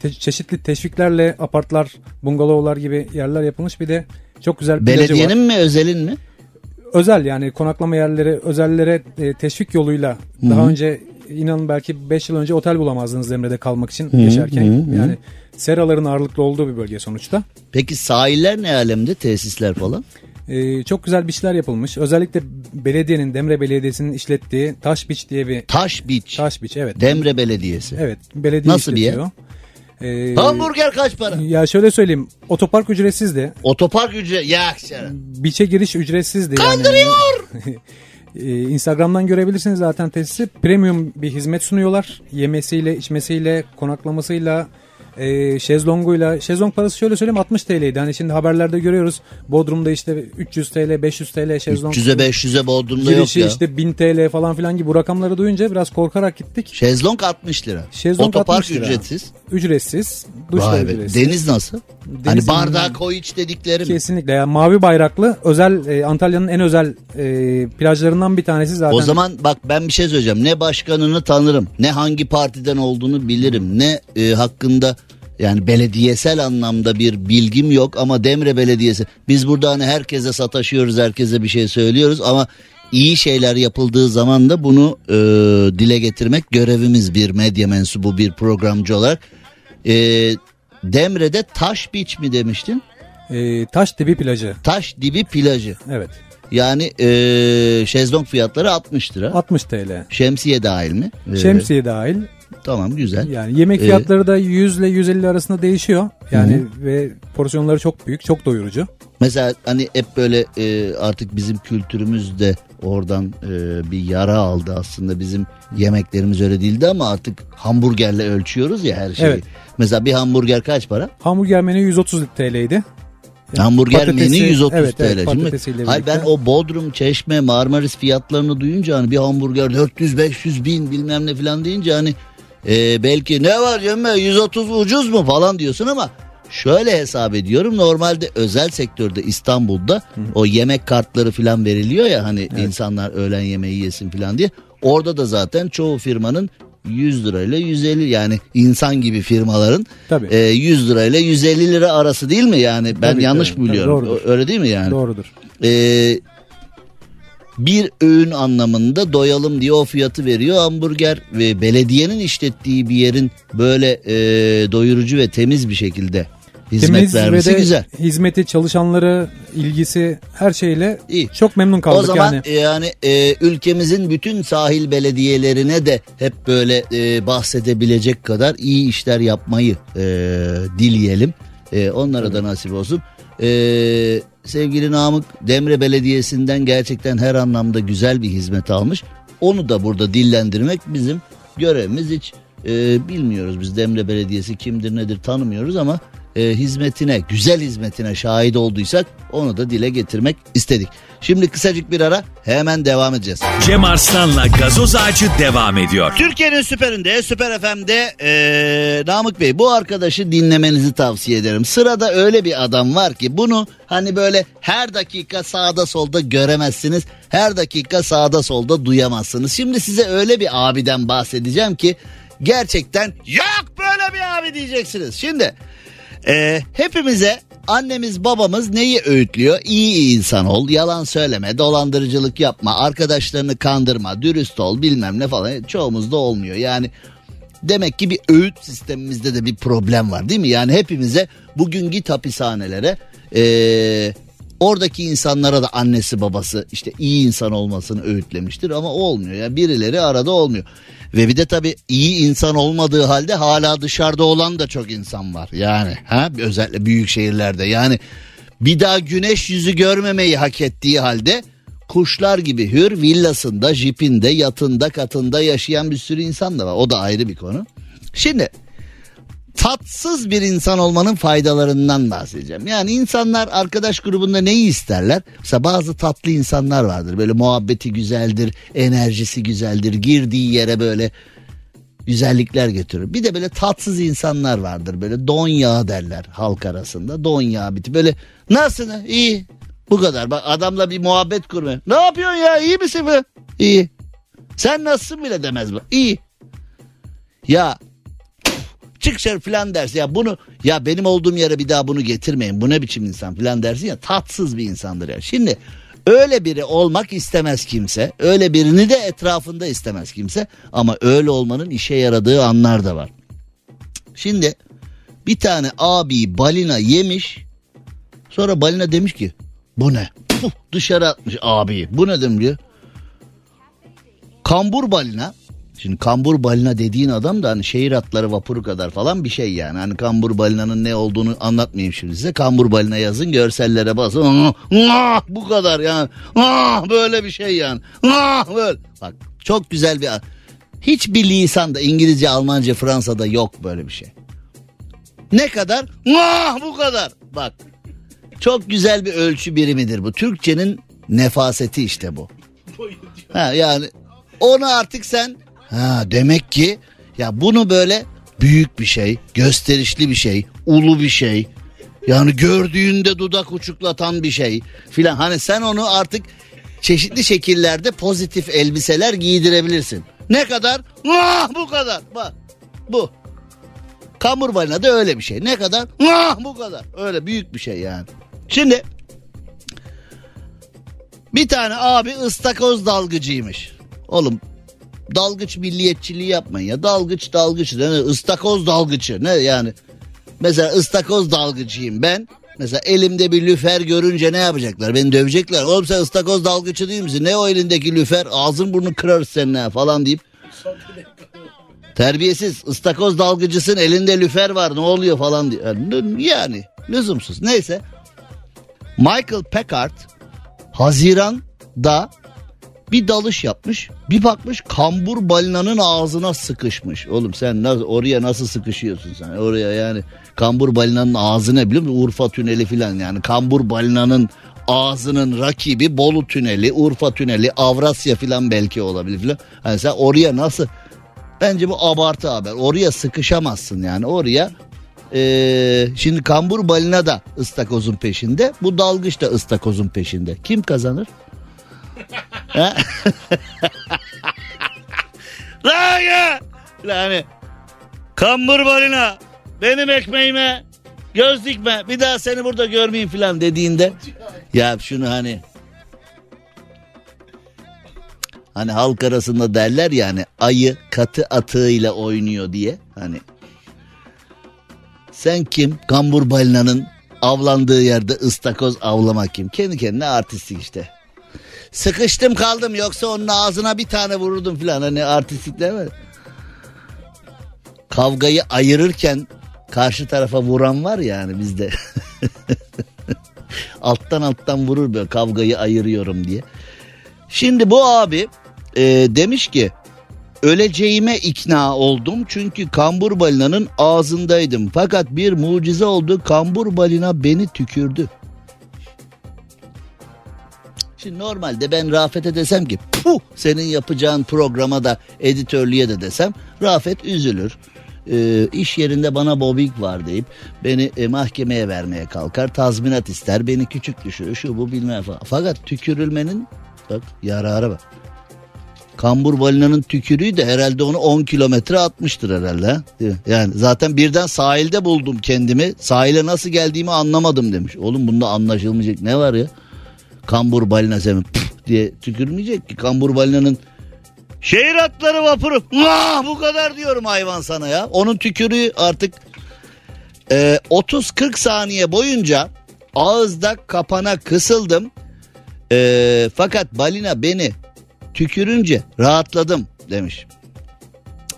te- çeşitli teşviklerle apartlar, bungalovlar gibi yerler yapılmış. Bir de çok güzel plajı Belediyenin var. mi özelin mi? Özel yani konaklama yerleri özellere e, teşvik yoluyla daha önce inanın belki 5 yıl önce otel bulamazdınız Demre'de kalmak için yaşarken. Yani seraların ağırlıklı olduğu bir bölge sonuçta. Peki sahiller ne alemde tesisler falan? E, çok güzel bir şeyler yapılmış. Özellikle belediyenin Demre Belediyesi'nin işlettiği Taş Beach diye bir Taş Beach. Taş Beach evet. Demre Belediyesi. Evet, belediye Nasıl bir yer? Ee, Hamburger kaç para? Ya şöyle söyleyeyim. Otopark ücretsizdi. Otopark ücret. Ya. Beach'e giriş ücretsizdi. Kandırıyor! Yani, Instagram'dan görebilirsiniz zaten tesisi. Premium bir hizmet sunuyorlar. Yemesiyle, içmesiyle, konaklamasıyla, e, şezlonguyla. Şezlong parası şöyle söyleyeyim 60 TL'ydi. Hani şimdi haberlerde görüyoruz. Bodrum'da işte 300 TL, 500 TL şezlong. 300'e 500'e Bodrum'da yok Girişi ya. işte 1000 TL falan filan gibi bu rakamları duyunca biraz korkarak gittik. Şezlong 60 lira. Şezlong Otopark 60 lira. ücretsiz. Ücretsiz. Duş da ücretsiz. Deniz nasıl? Hani bardağa koy iç dedikleri? Kesinlikle. Yani mavi bayraklı özel e, Antalya'nın en özel e, plajlarından bir tanesi zaten. O zaman bak ben bir şey söyleyeceğim. Ne başkanını tanırım, ne hangi partiden olduğunu bilirim, ne e, hakkında yani belediyesel anlamda bir bilgim yok ama Demre Belediyesi biz burada hani herkese sataşıyoruz, herkese bir şey söylüyoruz ama iyi şeyler yapıldığı zaman da bunu e, dile getirmek görevimiz bir medya mensubu, bir programcı olarak. E, Demre'de Taş Beach mi demiştin? E, taş dibi plajı. Taş dibi plajı. Evet. Yani e, şezlong fiyatları 60 lira. 60 TL. Şemsiye dahil mi? Ee, Şemsiye dahil. Tamam güzel. Yani yemek Ee, fiyatları da 100 ile 150 arasında değişiyor. Yani ve porsiyonları çok büyük, çok doyurucu. Mesela hani hep böyle e, artık bizim kültürümüz de oradan e, bir yara aldı aslında. Bizim yemeklerimiz öyle değildi ama artık hamburgerle ölçüyoruz ya her şeyi. Evet. Mesela bir hamburger kaç para? Hamburger menü 130 TL'ydi. hamburger patatesi- menü 130 evet, TL. evet, Şimdi, hayır ben o Bodrum, Çeşme, Marmaris fiyatlarını duyunca hani bir hamburger 400 500 bin bilmem ne falan deyince hani e, belki ne var canım be, 130 ucuz mu falan diyorsun ama şöyle hesap ediyorum normalde özel sektörde İstanbul'da o yemek kartları falan veriliyor ya hani insanlar öğlen yemeği yesin falan diye orada da zaten çoğu firmanın 100 lirayla 150 yani insan gibi firmaların Tabii. e, 100 lirayla 150 lira arası değil mi yani ben Tabii, yanlış tabii. mı biliyorum Tabii, doğrudur. Öyle değil mi yani? Doğrudur. Ee, bir öğün anlamında doyalım diye o fiyatı veriyor. Hamburger ve belediyenin işlettiği bir yerin böyle e, doyurucu ve temiz bir şekilde hizmet Temiz vermesi ve de güzel. hizmeti, çalışanları, ilgisi her şeyle İyi. çok memnun kaldık o zaman yani. yani, e, ülkemizin bütün sahil belediyelerine de hep böyle e, bahsedebilecek kadar iyi işler yapmayı e, dileyelim. E, onlara da nasip olsun. E, sevgili Namık Demre Belediyesi'nden gerçekten her anlamda güzel bir hizmet almış. Onu da burada dillendirmek bizim görevimiz hiç e, bilmiyoruz biz Demre Belediyesi kimdir nedir tanımıyoruz ama e, hizmetine güzel hizmetine şahit olduysak onu da dile getirmek istedik. Şimdi kısacık bir ara hemen devam edeceğiz. Cem Arslan'la gazoz ağacı devam ediyor. Türkiye'nin süperinde Süper FM'de eee Namık Bey bu arkadaşı dinlemenizi tavsiye ederim. Sırada öyle bir adam var ki bunu hani böyle her dakika sağda solda göremezsiniz. Her dakika sağda solda duyamazsınız. Şimdi size öyle bir abiden bahsedeceğim ki gerçekten yok böyle bir abi diyeceksiniz. Şimdi eee, hepimize annemiz babamız neyi öğütlüyor? İyi insan ol, yalan söyleme, dolandırıcılık yapma, arkadaşlarını kandırma, dürüst ol bilmem ne falan. Çoğumuzda olmuyor. Yani demek ki bir öğüt sistemimizde de bir problem var değil mi? Yani hepimize bugün git hapishanelere eee, oradaki insanlara da annesi babası işte iyi insan olmasını öğütlemiştir ama olmuyor. Yani birileri arada olmuyor. Ve bir de tabii iyi insan olmadığı halde hala dışarıda olan da çok insan var. Yani ha özellikle büyük şehirlerde yani bir daha güneş yüzü görmemeyi hak ettiği halde kuşlar gibi hür villasında, jipinde, yatında, katında yaşayan bir sürü insan da var. O da ayrı bir konu. Şimdi tatsız bir insan olmanın faydalarından bahsedeceğim. Yani insanlar arkadaş grubunda neyi isterler? Mesela bazı tatlı insanlar vardır. Böyle muhabbeti güzeldir, enerjisi güzeldir. Girdiği yere böyle güzellikler götürür. Bir de böyle tatsız insanlar vardır. Böyle don yağı derler halk arasında. Don yağı biti. Böyle nasılsın? İyi. Bu kadar. Bak adamla bir muhabbet kurmuyor. Ne yapıyorsun ya? İyi misin? be? İyi. Sen nasılsın bile demez bu. İyi. Ya çık dışarı falan dersin. Ya bunu ya benim olduğum yere bir daha bunu getirmeyin. Bu ne biçim insan falan dersin ya. Tatsız bir insandır ya. Şimdi öyle biri olmak istemez kimse. Öyle birini de etrafında istemez kimse. Ama öyle olmanın işe yaradığı anlar da var. Şimdi bir tane abi balina yemiş. Sonra balina demiş ki bu ne? Puh, dışarı atmış abi. Bu ne demiş? Diyor. Kambur balina Şimdi kambur balina dediğin adam da hani şehir atları vapuru kadar falan bir şey yani. Hani kambur balinanın ne olduğunu anlatmayayım şimdi size. Kambur balina yazın görsellere basın. Bu kadar yani. Böyle bir şey yani. Böyle. Bak çok güzel bir hiçbir lisanda İngilizce, Almanca, Fransa'da yok böyle bir şey. Ne kadar? Bu kadar. Bak çok güzel bir ölçü birimidir bu. Türkçenin nefaseti işte bu. Ha, yani onu artık sen ha demek ki ya bunu böyle büyük bir şey, gösterişli bir şey, ulu bir şey. Yani gördüğünde dudak uçuklatan bir şey filan. Hani sen onu artık çeşitli şekillerde pozitif elbiseler giydirebilirsin. Ne kadar? Ah bu kadar. Bak bu. Kamur balina da öyle bir şey. Ne kadar? Ah bu kadar. Öyle büyük bir şey yani. Şimdi bir tane abi ıstakoz dalgıcıymış. Oğlum dalgıç milliyetçiliği yapmayın ya. Dalgıç dalgıç. Ne, ıstakoz dalgıcı. Ne yani? Mesela ıstakoz dalgıcıyım ben. Mesela elimde bir lüfer görünce ne yapacaklar? Beni dövecekler. Oğlum sen ıstakoz dalgıcı değil misin? Ne o elindeki lüfer? Ağzın burnunu kırarız seninle falan deyip. Terbiyesiz ıstakoz dalgıcısın elinde lüfer var ne oluyor falan diye. Yani lüzumsuz. Neyse. Michael Packard Haziran'da bir dalış yapmış. Bir bakmış kambur balinanın ağzına sıkışmış. Oğlum sen nasıl, oraya nasıl sıkışıyorsun sen? Oraya yani kambur balinanın ağzına biliyor musun? Urfa tüneli filan yani kambur balinanın ağzının rakibi Bolu tüneli, Urfa tüneli, Avrasya filan belki olabilir filan. Hani sen oraya nasıl? Bence bu abartı haber. Oraya sıkışamazsın yani. Oraya ee, şimdi kambur balina da ıstakozun peşinde. Bu dalgıç da ıstakozun peşinde. Kim kazanır? Lan ya! Yani kambur balina benim ekmeğime göz dikme bir daha seni burada görmeyeyim filan dediğinde ya şunu hani hani halk arasında derler yani ayı katı atığıyla oynuyor diye hani Sen kim? Kambur balinanın avlandığı yerde ıstakoz avlamak kim? Kendi kendine artistik işte. Sıkıştım kaldım yoksa onun ağzına bir tane vururdum filan. Hani artistik değil mi? Kavgayı ayırırken karşı tarafa vuran var yani bizde. alttan alttan vurur böyle kavgayı ayırıyorum diye. Şimdi bu abi e, demiş ki öleceğime ikna oldum çünkü kambur balinanın ağzındaydım. Fakat bir mucize oldu kambur balina beni tükürdü. Şimdi normalde ben Rafet'e desem ki puh senin yapacağın programa da editörlüğe de desem Rafet üzülür. Ee, iş yerinde bana bobik var deyip beni e, mahkemeye vermeye kalkar tazminat ister beni küçük düşürür şu bu bilmem falan. Fakat tükürülmenin bak yararı var. Kambur balinanın tükürüğü de herhalde onu 10 kilometre atmıştır herhalde. Yani zaten birden sahilde buldum kendimi. Sahile nasıl geldiğimi anlamadım demiş. Oğlum bunda anlaşılmayacak ne var ya? Kambur balina püf diye tükürmeyecek ki. Kambur balinanın şehir atları vapuru. Vah, bu kadar diyorum hayvan sana ya. Onun tükürüğü artık e, 30-40 saniye boyunca ağızda kapana kısıldım. E, fakat balina beni tükürünce rahatladım demiş.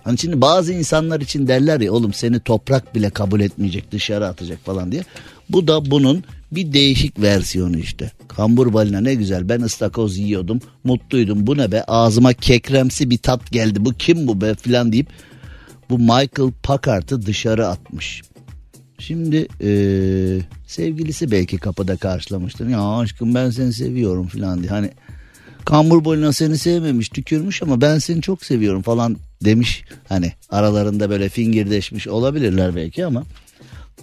Hani şimdi bazı insanlar için derler ya oğlum seni toprak bile kabul etmeyecek dışarı atacak falan diye. Bu da bunun bir değişik versiyonu işte. Kambur balina ne güzel ben ıstakoz yiyordum mutluydum bu ne be ağzıma kekremsi bir tat geldi bu kim bu be filan deyip bu Michael Packard'ı dışarı atmış. Şimdi eee, sevgilisi belki kapıda karşılamıştır. Ya aşkım ben seni seviyorum filan diye. Hani kambur balina seni sevmemiş tükürmüş ama ben seni çok seviyorum falan demiş. Hani aralarında böyle fingirdeşmiş olabilirler belki ama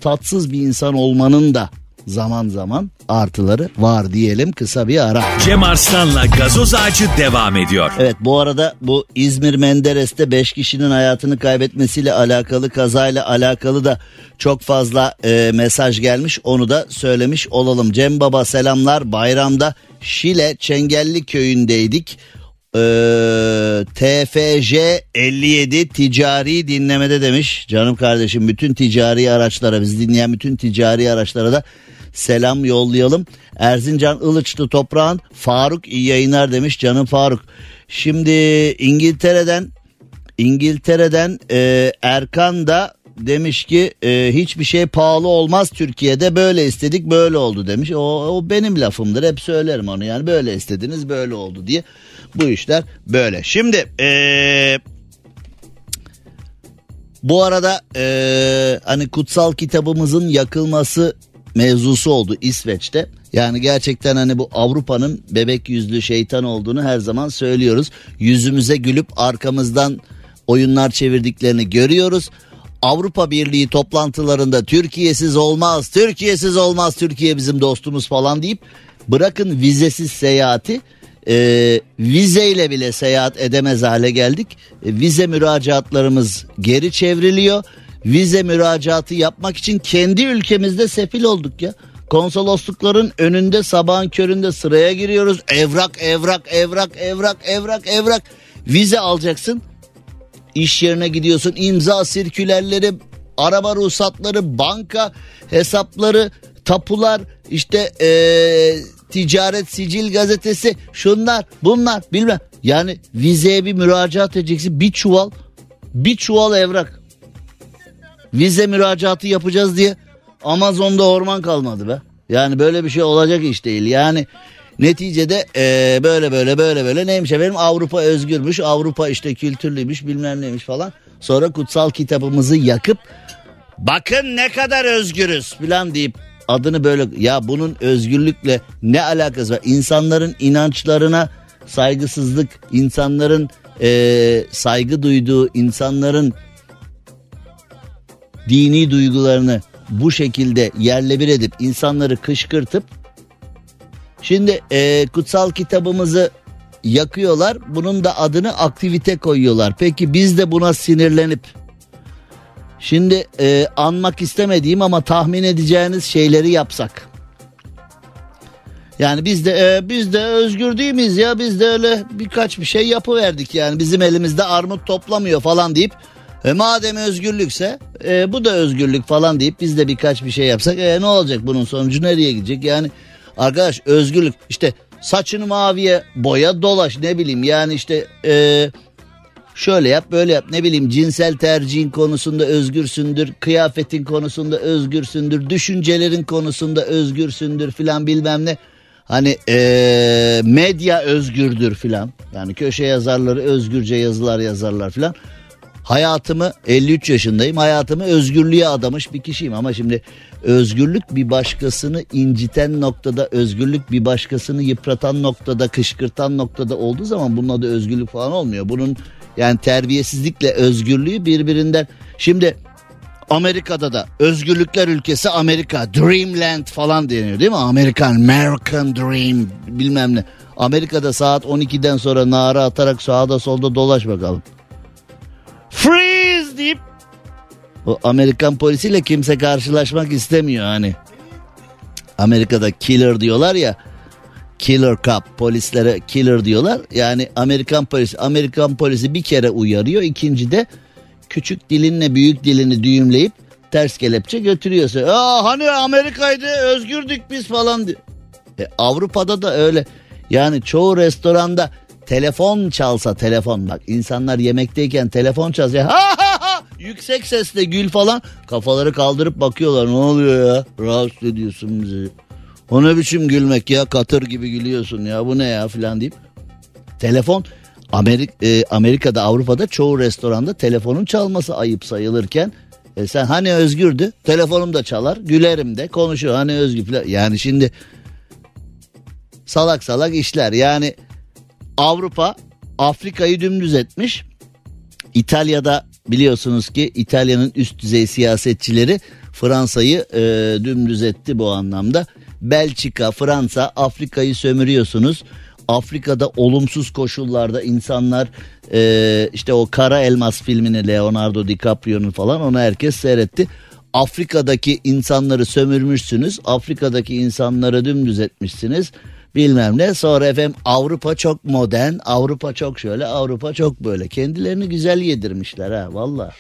tatsız bir insan olmanın da zaman zaman artıları var diyelim kısa bir ara. Cem Arslan'la gazoz ağacı devam ediyor. Evet bu arada bu İzmir Menderes'te 5 kişinin hayatını kaybetmesiyle alakalı kazayla alakalı da çok fazla e, mesaj gelmiş onu da söylemiş olalım. Cem Baba selamlar bayramda Şile Çengelli köyündeydik. Ee, TFJ 57 ticari dinlemede demiş canım kardeşim bütün ticari araçlara biz dinleyen bütün ticari araçlara da selam yollayalım. Erzincan Ilıçlı toprağın Faruk iyi yayınlar demiş canım Faruk. Şimdi İngiltere'den İngiltere'den e, Erkan da demiş ki e, hiçbir şey pahalı olmaz Türkiye'de böyle istedik böyle oldu demiş. O, o benim lafımdır hep söylerim onu yani böyle istediniz böyle oldu diye bu işler böyle. Şimdi e, bu arada e, hani kutsal kitabımızın yakılması mevzusu oldu İsveç'te. Yani gerçekten hani bu Avrupa'nın bebek yüzlü şeytan olduğunu her zaman söylüyoruz. Yüzümüze gülüp arkamızdan oyunlar çevirdiklerini görüyoruz. Avrupa Birliği toplantılarında Türkiye'siz olmaz, Türkiye'siz olmaz, Türkiye bizim dostumuz falan deyip bırakın vizesiz seyahati e, vizeyle bile seyahat edemez hale geldik. E, vize müracaatlarımız geri çevriliyor. Vize müracaatı yapmak için kendi ülkemizde sefil olduk ya. Konsoloslukların önünde sabahın köründe sıraya giriyoruz. Evrak, evrak, evrak, evrak, evrak, evrak. Vize alacaksın. İş yerine gidiyorsun. imza sirkülerleri, araba ruhsatları, banka hesapları, tapular, işte eee, ticaret sicil gazetesi, şunlar, bunlar bilmem. Yani vizeye bir müracaat edeceksin. Bir çuval, bir çuval evrak. Vize müracaatı yapacağız diye Amazon'da orman kalmadı be. Yani böyle bir şey olacak iş değil. Yani neticede eee, böyle böyle böyle böyle neymiş efendim Avrupa özgürmüş. Avrupa işte kültürlüymüş bilmem neymiş falan. Sonra kutsal kitabımızı yakıp bakın ne kadar özgürüz falan deyip adını böyle ya bunun özgürlükle ne alakası var? İnsanların inançlarına saygısızlık, insanların eee, saygı duyduğu, insanların dini duygularını bu şekilde yerle bir edip insanları kışkırtıp şimdi e, kutsal kitabımızı yakıyorlar bunun da adını aktivite koyuyorlar. Peki biz de buna sinirlenip şimdi e, anmak istemediğim ama tahmin edeceğiniz şeyleri yapsak? Yani biz de e, biz de özgür değil miyiz ya? Biz de öyle birkaç bir şey yapıverdik yani. Bizim elimizde armut toplamıyor falan deyip E madem özgürlükse e, bu da özgürlük falan deyip biz de birkaç bir şey yapsak e, ne olacak bunun sonucu nereye gidecek? Yani arkadaş özgürlük işte saçını maviye boya dolaş ne bileyim yani işte e, şöyle yap böyle yap ne bileyim cinsel tercihin konusunda özgürsündür kıyafetin konusunda özgürsündür düşüncelerin konusunda özgürsündür filan bilmem ne. Hani e, medya özgürdür filan yani köşe yazarları özgürce yazılar yazarlar filan. Hayatımı 53 yaşındayım. Hayatımı özgürlüğe adamış bir kişiyim ama şimdi özgürlük bir başkasını inciten noktada, özgürlük bir başkasını yıpratan noktada, kışkırtan noktada olduğu zaman bunun adı özgürlük falan olmuyor. Bunun yani terbiyesizlikle özgürlüğü birbirinden. Şimdi Amerika'da da özgürlükler ülkesi Amerika, Dreamland falan deniyor değil mi? Amerikan, American Dream bilmem ne. Amerika'da saat 12'den sonra nara atarak sağda solda dolaş bakalım. Freeze deyip o Amerikan polisiyle kimse karşılaşmak istemiyor hani. Amerika'da killer diyorlar ya. Killer cop polislere killer diyorlar. Yani Amerikan polisi Amerikan polisi bir kere uyarıyor. ikinci de küçük dilinle büyük dilini düğümleyip ters kelepçe götürüyorsa. Aa hani Amerika'ydı özgürdük biz falan diyor. E, Avrupa'da da öyle. Yani çoğu restoranda telefon çalsa telefon. Bak insanlar yemekteyken telefon çalsa ha ha ha! Yüksek sesle gül falan kafaları kaldırıp bakıyorlar. Ne oluyor ya? Rahatsız ediyorsun bizi. O ne biçim gülmek ya? Katır gibi gülüyorsun ya. Bu ne ya? filan deyip telefon Amerik, e, Amerika'da Avrupa'da çoğu restoranda telefonun çalması ayıp sayılırken e, sen hani özgürdü? Telefonum da çalar gülerim de konuşuyor hani özgür falan. yani şimdi salak salak işler. Yani Avrupa Afrika'yı dümdüz etmiş. İtalya'da biliyorsunuz ki İtalya'nın üst düzey siyasetçileri Fransa'yı e, dümdüz etti bu anlamda. Belçika, Fransa Afrika'yı sömürüyorsunuz. Afrika'da olumsuz koşullarda insanlar e, işte o Kara Elmas filmini Leonardo DiCaprio'nun falan onu herkes seyretti. Afrika'daki insanları sömürmüşsünüz. Afrika'daki insanları dümdüz etmişsiniz bilmem ne. Sonra efendim Avrupa çok modern, Avrupa çok şöyle, Avrupa çok böyle. Kendilerini güzel yedirmişler ha valla.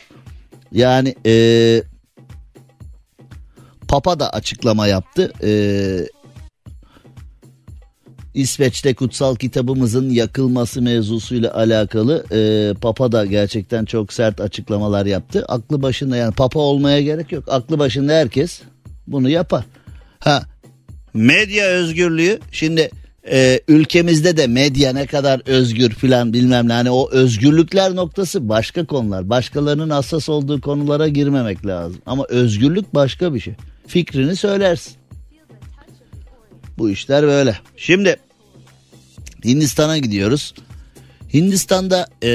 Yani e, Papa da açıklama yaptı. E, İsveç'te kutsal kitabımızın yakılması mevzusuyla alakalı e, Papa da gerçekten çok sert açıklamalar yaptı. Aklı başında yani Papa olmaya gerek yok. Aklı başında herkes bunu yapar. Ha medya özgürlüğü şimdi e, ülkemizde de medya ne kadar özgür filan bilmem ne hani o özgürlükler noktası başka konular. Başkalarının hassas olduğu konulara girmemek lazım. Ama özgürlük başka bir şey. Fikrini söylersin. Bu işler böyle. Şimdi Hindistan'a gidiyoruz. Hindistan'da e,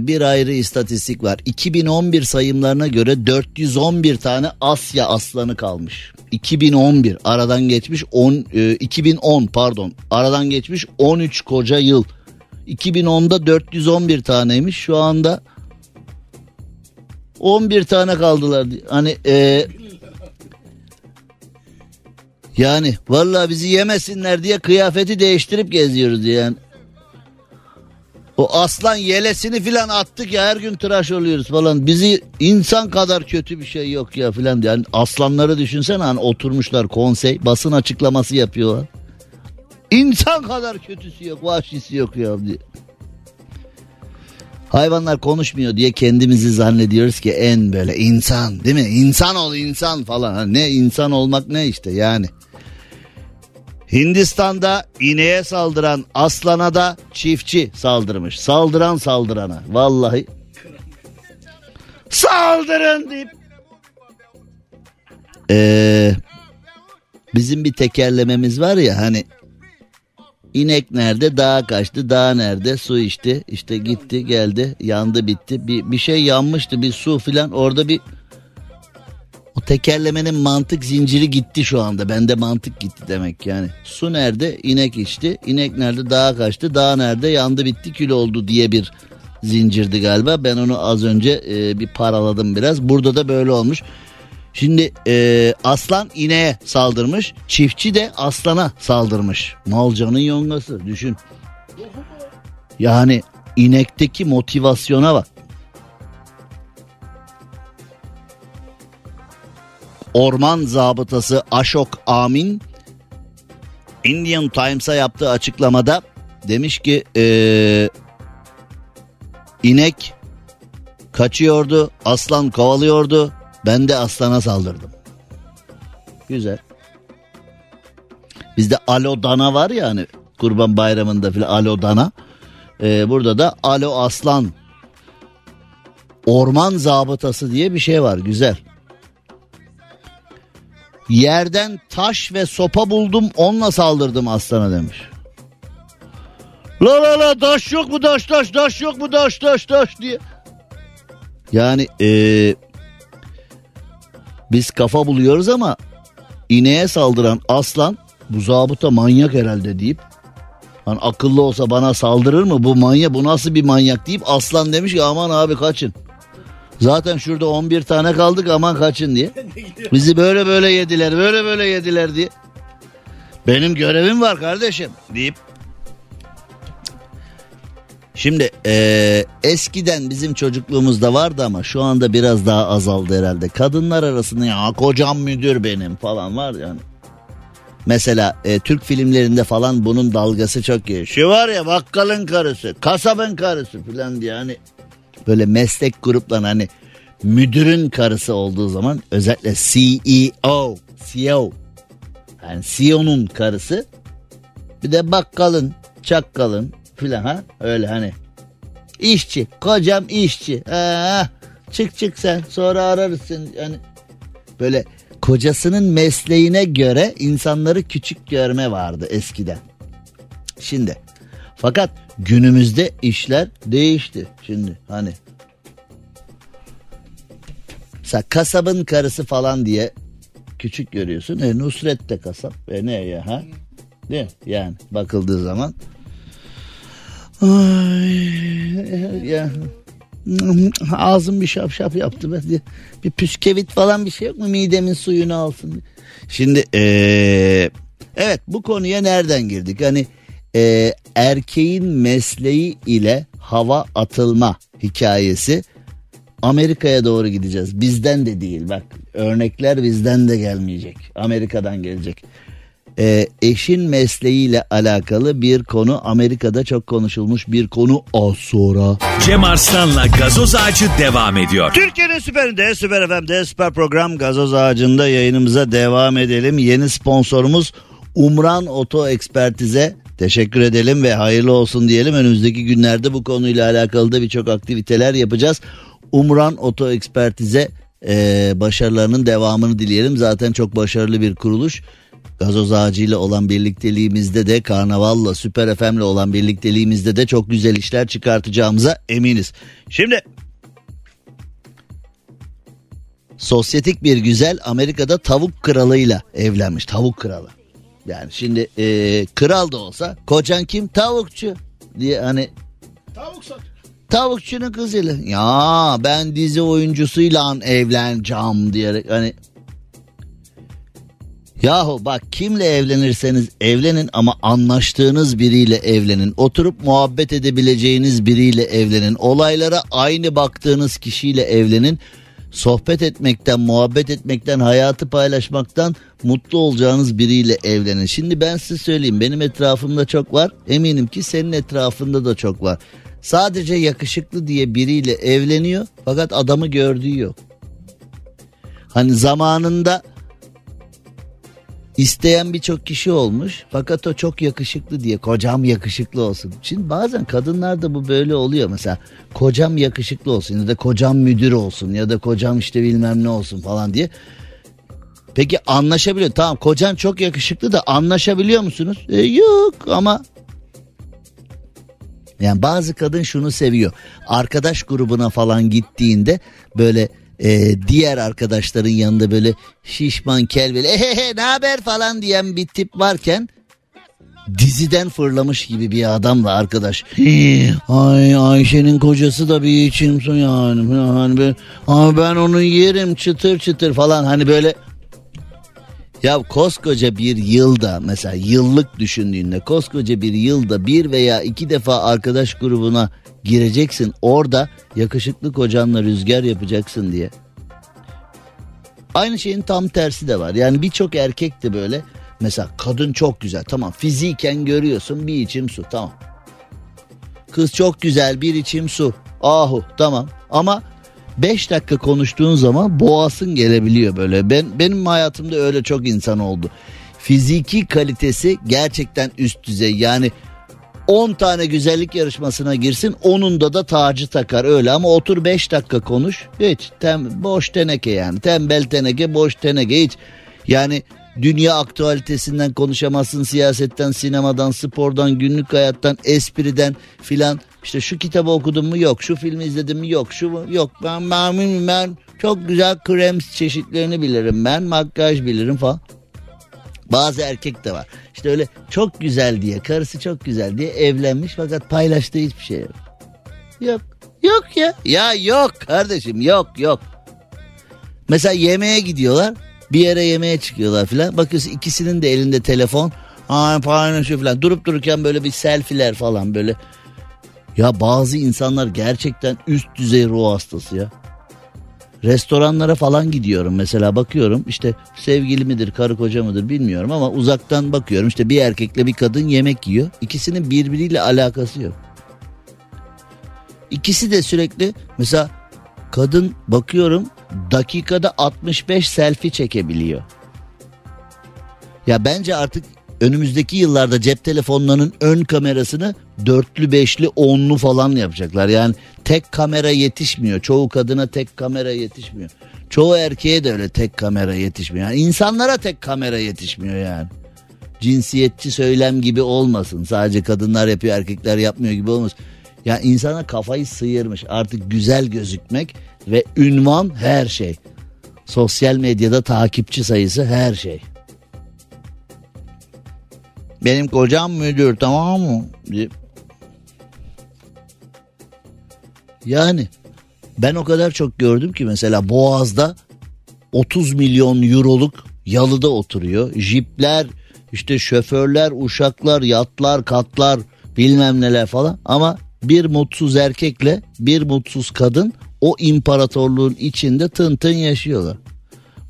bir ayrı istatistik var. 2011 sayımlarına göre 411 tane Asya aslanı kalmış. 2011 aradan geçmiş 10 e, 2010 pardon aradan geçmiş 13 koca yıl. 2010'da 411 taneymiş şu anda 11 tane kaldılar. Hani e, yani vallahi bizi yemesinler diye kıyafeti değiştirip geziyoruz yani. O aslan yelesini filan attık ya her gün tıraş oluyoruz falan. Bizi insan kadar kötü bir şey yok ya filan. Yani aslanları düşünsene hani oturmuşlar konsey basın açıklaması yapıyorlar. İnsan kadar kötüsü yok vahşisi yok ya diye. Hayvanlar konuşmuyor diye kendimizi zannediyoruz ki en böyle insan değil mi? İnsan ol insan falan. Ne insan olmak ne işte yani. Hindistan'da ineğe saldıran aslana da çiftçi saldırmış. Saldıran saldırana. Vallahi. Saldırın deyip. Ee, bizim bir tekerlememiz var ya hani İnek nerede? Dağa kaçtı. Dağ nerede? Su içti. İşte gitti geldi. Yandı bitti. Bir, bir şey yanmıştı. Bir su filan. Orada bir o tekerlemenin mantık zinciri gitti şu anda. Bende mantık gitti demek yani. Su nerede? İnek içti. İnek nerede? Dağa kaçtı. Dağ nerede? Yandı bitti kül oldu diye bir zincirdi galiba. Ben onu az önce e, bir paraladım biraz. Burada da böyle olmuş. Şimdi e, aslan ineğe saldırmış. Çiftçi de aslana saldırmış. Malcanın yongası düşün. Yani inekteki motivasyona bak. Orman zabıtası Aşok Amin Indian Times'a yaptığı açıklamada demiş ki ee, inek kaçıyordu, aslan kovalıyordu. Ben de aslana saldırdım. Güzel. Bizde alo dana var ya hani kurban bayramında filan alo dana. Ee, burada da alo aslan. Orman zabıtası diye bir şey var güzel. Yerden taş ve sopa buldum onunla saldırdım aslana demiş. La la la taş yok mu taş taş taş yok mu taş taş taş diye. Yani ee, biz kafa buluyoruz ama ineğe saldıran aslan bu zabıta manyak herhalde deyip hani akıllı olsa bana saldırır mı bu manyak bu nasıl bir manyak deyip aslan demiş ki aman abi kaçın. Zaten şurada 11 tane kaldık aman kaçın diye. Bizi böyle böyle yediler böyle böyle yediler diye. Benim görevim var kardeşim deyip. Şimdi eee, eskiden bizim çocukluğumuzda vardı ama şu anda biraz daha azaldı herhalde. Kadınlar arasında ya kocam müdür benim falan var yani. Mesela e, Türk filmlerinde falan bunun dalgası çok iyi. Şu var ya bakkalın karısı, kasabın karısı falan diye hani böyle meslek grupları hani müdürün karısı olduğu zaman özellikle CEO, CEO yani CEO'nun karısı bir de bakkalın, çakkalın filan ha? Öyle hani. İşçi, kocam işçi. Ha, çık çık sen sonra ararısın. Yani böyle kocasının mesleğine göre insanları küçük görme vardı eskiden. Şimdi fakat günümüzde işler değişti şimdi hani. Mesela kasabın karısı falan diye küçük görüyorsun. E, Nusret de kasap. E ne ya ha? Değil mi? Yani bakıldığı zaman. Ay, ya. Ağzım bir şap şap yaptı. Ben de bir püskevit falan bir şey yok mu midemin suyunu alsın. diye. Şimdi eee, evet bu konuya nereden girdik? Hani eee, erkeğin mesleği ile hava atılma hikayesi Amerika'ya doğru gideceğiz. Bizden de değil bak örnekler bizden de gelmeyecek. Amerika'dan gelecek. Ee, eşin mesleğiyle alakalı bir konu Amerika'da çok konuşulmuş bir konu az sonra. Cem Arslan'la gazoz ağacı devam ediyor. Türkiye'nin süperinde, süper FM'de, süper program Gazoz Ağacı'nda yayınımıza devam edelim. Yeni sponsorumuz Umran Oto Ekspertize teşekkür edelim ve hayırlı olsun diyelim. Önümüzdeki günlerde bu konuyla alakalı da birçok aktiviteler yapacağız. Umran Oto Ekspertize e, başarılarının devamını dileyelim. Zaten çok başarılı bir kuruluş. Gazoz Ağacı ile olan birlikteliğimizde de Karnaval'la Süper FM'le olan birlikteliğimizde de çok güzel işler çıkartacağımıza eminiz. Şimdi sosyetik bir güzel Amerika'da tavuk kralıyla evlenmiş. Tavuk kralı. Yani şimdi e, kral da olsa kocan kim? Tavukçu diye hani Tavuk sat. tavukçunun kızıyla. Ya ben dizi oyuncusuyla evleneceğim diyerek hani Yahu bak kimle evlenirseniz evlenin ama anlaştığınız biriyle evlenin. Oturup muhabbet edebileceğiniz biriyle evlenin. Olaylara aynı baktığınız kişiyle evlenin. Sohbet etmekten, muhabbet etmekten, hayatı paylaşmaktan mutlu olacağınız biriyle evlenin. Şimdi ben size söyleyeyim benim etrafımda çok var. Eminim ki senin etrafında da çok var. Sadece yakışıklı diye biriyle evleniyor fakat adamı gördüğü yok. Hani zamanında İsteyen birçok kişi olmuş fakat o çok yakışıklı diye kocam yakışıklı olsun. Şimdi bazen kadınlarda bu böyle oluyor mesela kocam yakışıklı olsun ya da kocam müdür olsun ya da kocam işte bilmem ne olsun falan diye. Peki anlaşabiliyor tamam kocan çok yakışıklı da anlaşabiliyor musunuz? E, yok ama yani bazı kadın şunu seviyor. Arkadaş grubuna falan gittiğinde böyle e, diğer arkadaşların yanında böyle şişman kel böyle ehehe ne haber falan diyen bir tip varken diziden fırlamış gibi bir adamla arkadaş. "Hii, Ay Ayşe'nin kocası da bir içim su yani. yani ben, ay ben onu yerim çıtır çıtır falan hani böyle ya koskoca bir yılda mesela yıllık düşündüğünde koskoca bir yılda bir veya iki defa arkadaş grubuna gireceksin. Orada yakışıklı kocanla rüzgar yapacaksın diye. Aynı şeyin tam tersi de var. Yani birçok erkek de böyle mesela kadın çok güzel tamam fiziken görüyorsun bir içim su tamam. Kız çok güzel bir içim su ahu tamam ama 5 dakika konuştuğun zaman boğasın gelebiliyor böyle. Ben benim hayatımda öyle çok insan oldu. Fiziki kalitesi gerçekten üst düzey. Yani 10 tane güzellik yarışmasına girsin onunda da tacı takar öyle ama otur 5 dakika konuş hiç tem, boş teneke yani tembel teneke boş teneke hiç yani dünya aktüalitesinden konuşamazsın siyasetten sinemadan spordan günlük hayattan espriden filan işte şu kitabı okudum mu yok şu filmi izledim mi yok şu yok ben ben, ben çok güzel krem çeşitlerini bilirim ben makyaj bilirim falan bazı erkek de var. İşte öyle çok güzel diye, karısı çok güzel diye evlenmiş fakat paylaştığı hiçbir şey yok. Yok. Yok ya. Ya yok kardeşim yok yok. Mesela yemeğe gidiyorlar. Bir yere yemeğe çıkıyorlar filan. Bakıyorsun ikisinin de elinde telefon. Ay paylaşıyor filan. Durup dururken böyle bir selfiler falan böyle. Ya bazı insanlar gerçekten üst düzey ruh hastası ya. Restoranlara falan gidiyorum mesela bakıyorum işte sevgili midir karı koca mıdır bilmiyorum ama uzaktan bakıyorum işte bir erkekle bir kadın yemek yiyor. İkisinin birbiriyle alakası yok. İkisi de sürekli mesela kadın bakıyorum dakikada 65 selfie çekebiliyor. Ya bence artık önümüzdeki yıllarda cep telefonlarının ön kamerasını dörtlü beşli onlu falan yapacaklar. Yani tek kamera yetişmiyor. Çoğu kadına tek kamera yetişmiyor. Çoğu erkeğe de öyle tek kamera yetişmiyor. Yani insanlara tek kamera yetişmiyor yani. Cinsiyetçi söylem gibi olmasın. Sadece kadınlar yapıyor erkekler yapmıyor gibi olmasın. Ya yani insana kafayı sıyırmış. Artık güzel gözükmek ve ünvan her şey. Sosyal medyada takipçi sayısı her şey. Benim kocam müdür tamam mı? Yani ben o kadar çok gördüm ki mesela Boğaz'da 30 milyon euroluk yalıda oturuyor. Jipler, işte şoförler, uşaklar, yatlar, katlar bilmem neler falan ama bir mutsuz erkekle bir mutsuz kadın o imparatorluğun içinde tın tın yaşıyorlar.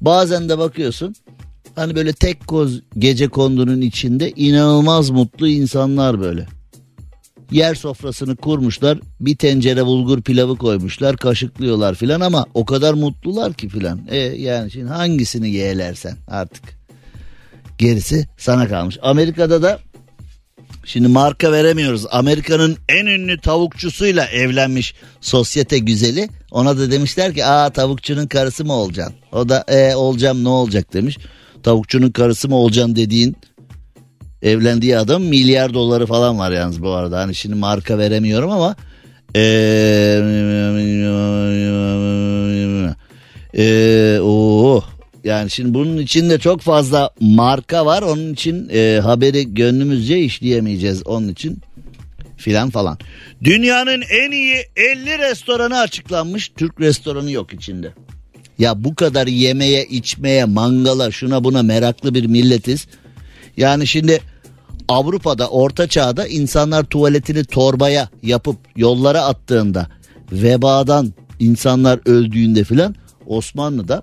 Bazen de bakıyorsun Hani böyle tek koz gece kondunun içinde inanılmaz mutlu insanlar böyle. Yer sofrasını kurmuşlar bir tencere bulgur pilavı koymuşlar kaşıklıyorlar filan ama o kadar mutlular ki filan. E yani şimdi hangisini yeğlersen artık gerisi sana kalmış. Amerika'da da Şimdi marka veremiyoruz. Amerika'nın en ünlü tavukçusuyla evlenmiş sosyete güzeli. Ona da demişler ki aa tavukçunun karısı mı olacaksın? O da e olacağım ne olacak demiş tavukçunun karısı mı olacaksın dediğin evlendiği adam milyar doları falan var yalnız bu arada. Hani şimdi marka veremiyorum ama ee, ee, yani şimdi bunun içinde çok fazla marka var. Onun için e, haberi gönlümüzce işleyemeyeceğiz. Onun için filan falan. Dünyanın en iyi 50 restoranı açıklanmış. Türk restoranı yok içinde. Ya bu kadar yemeye, içmeye, mangala, şuna buna meraklı bir milletiz. Yani şimdi Avrupa'da, Orta Çağ'da insanlar tuvaletini torbaya yapıp yollara attığında, vebadan insanlar öldüğünde filan Osmanlı'da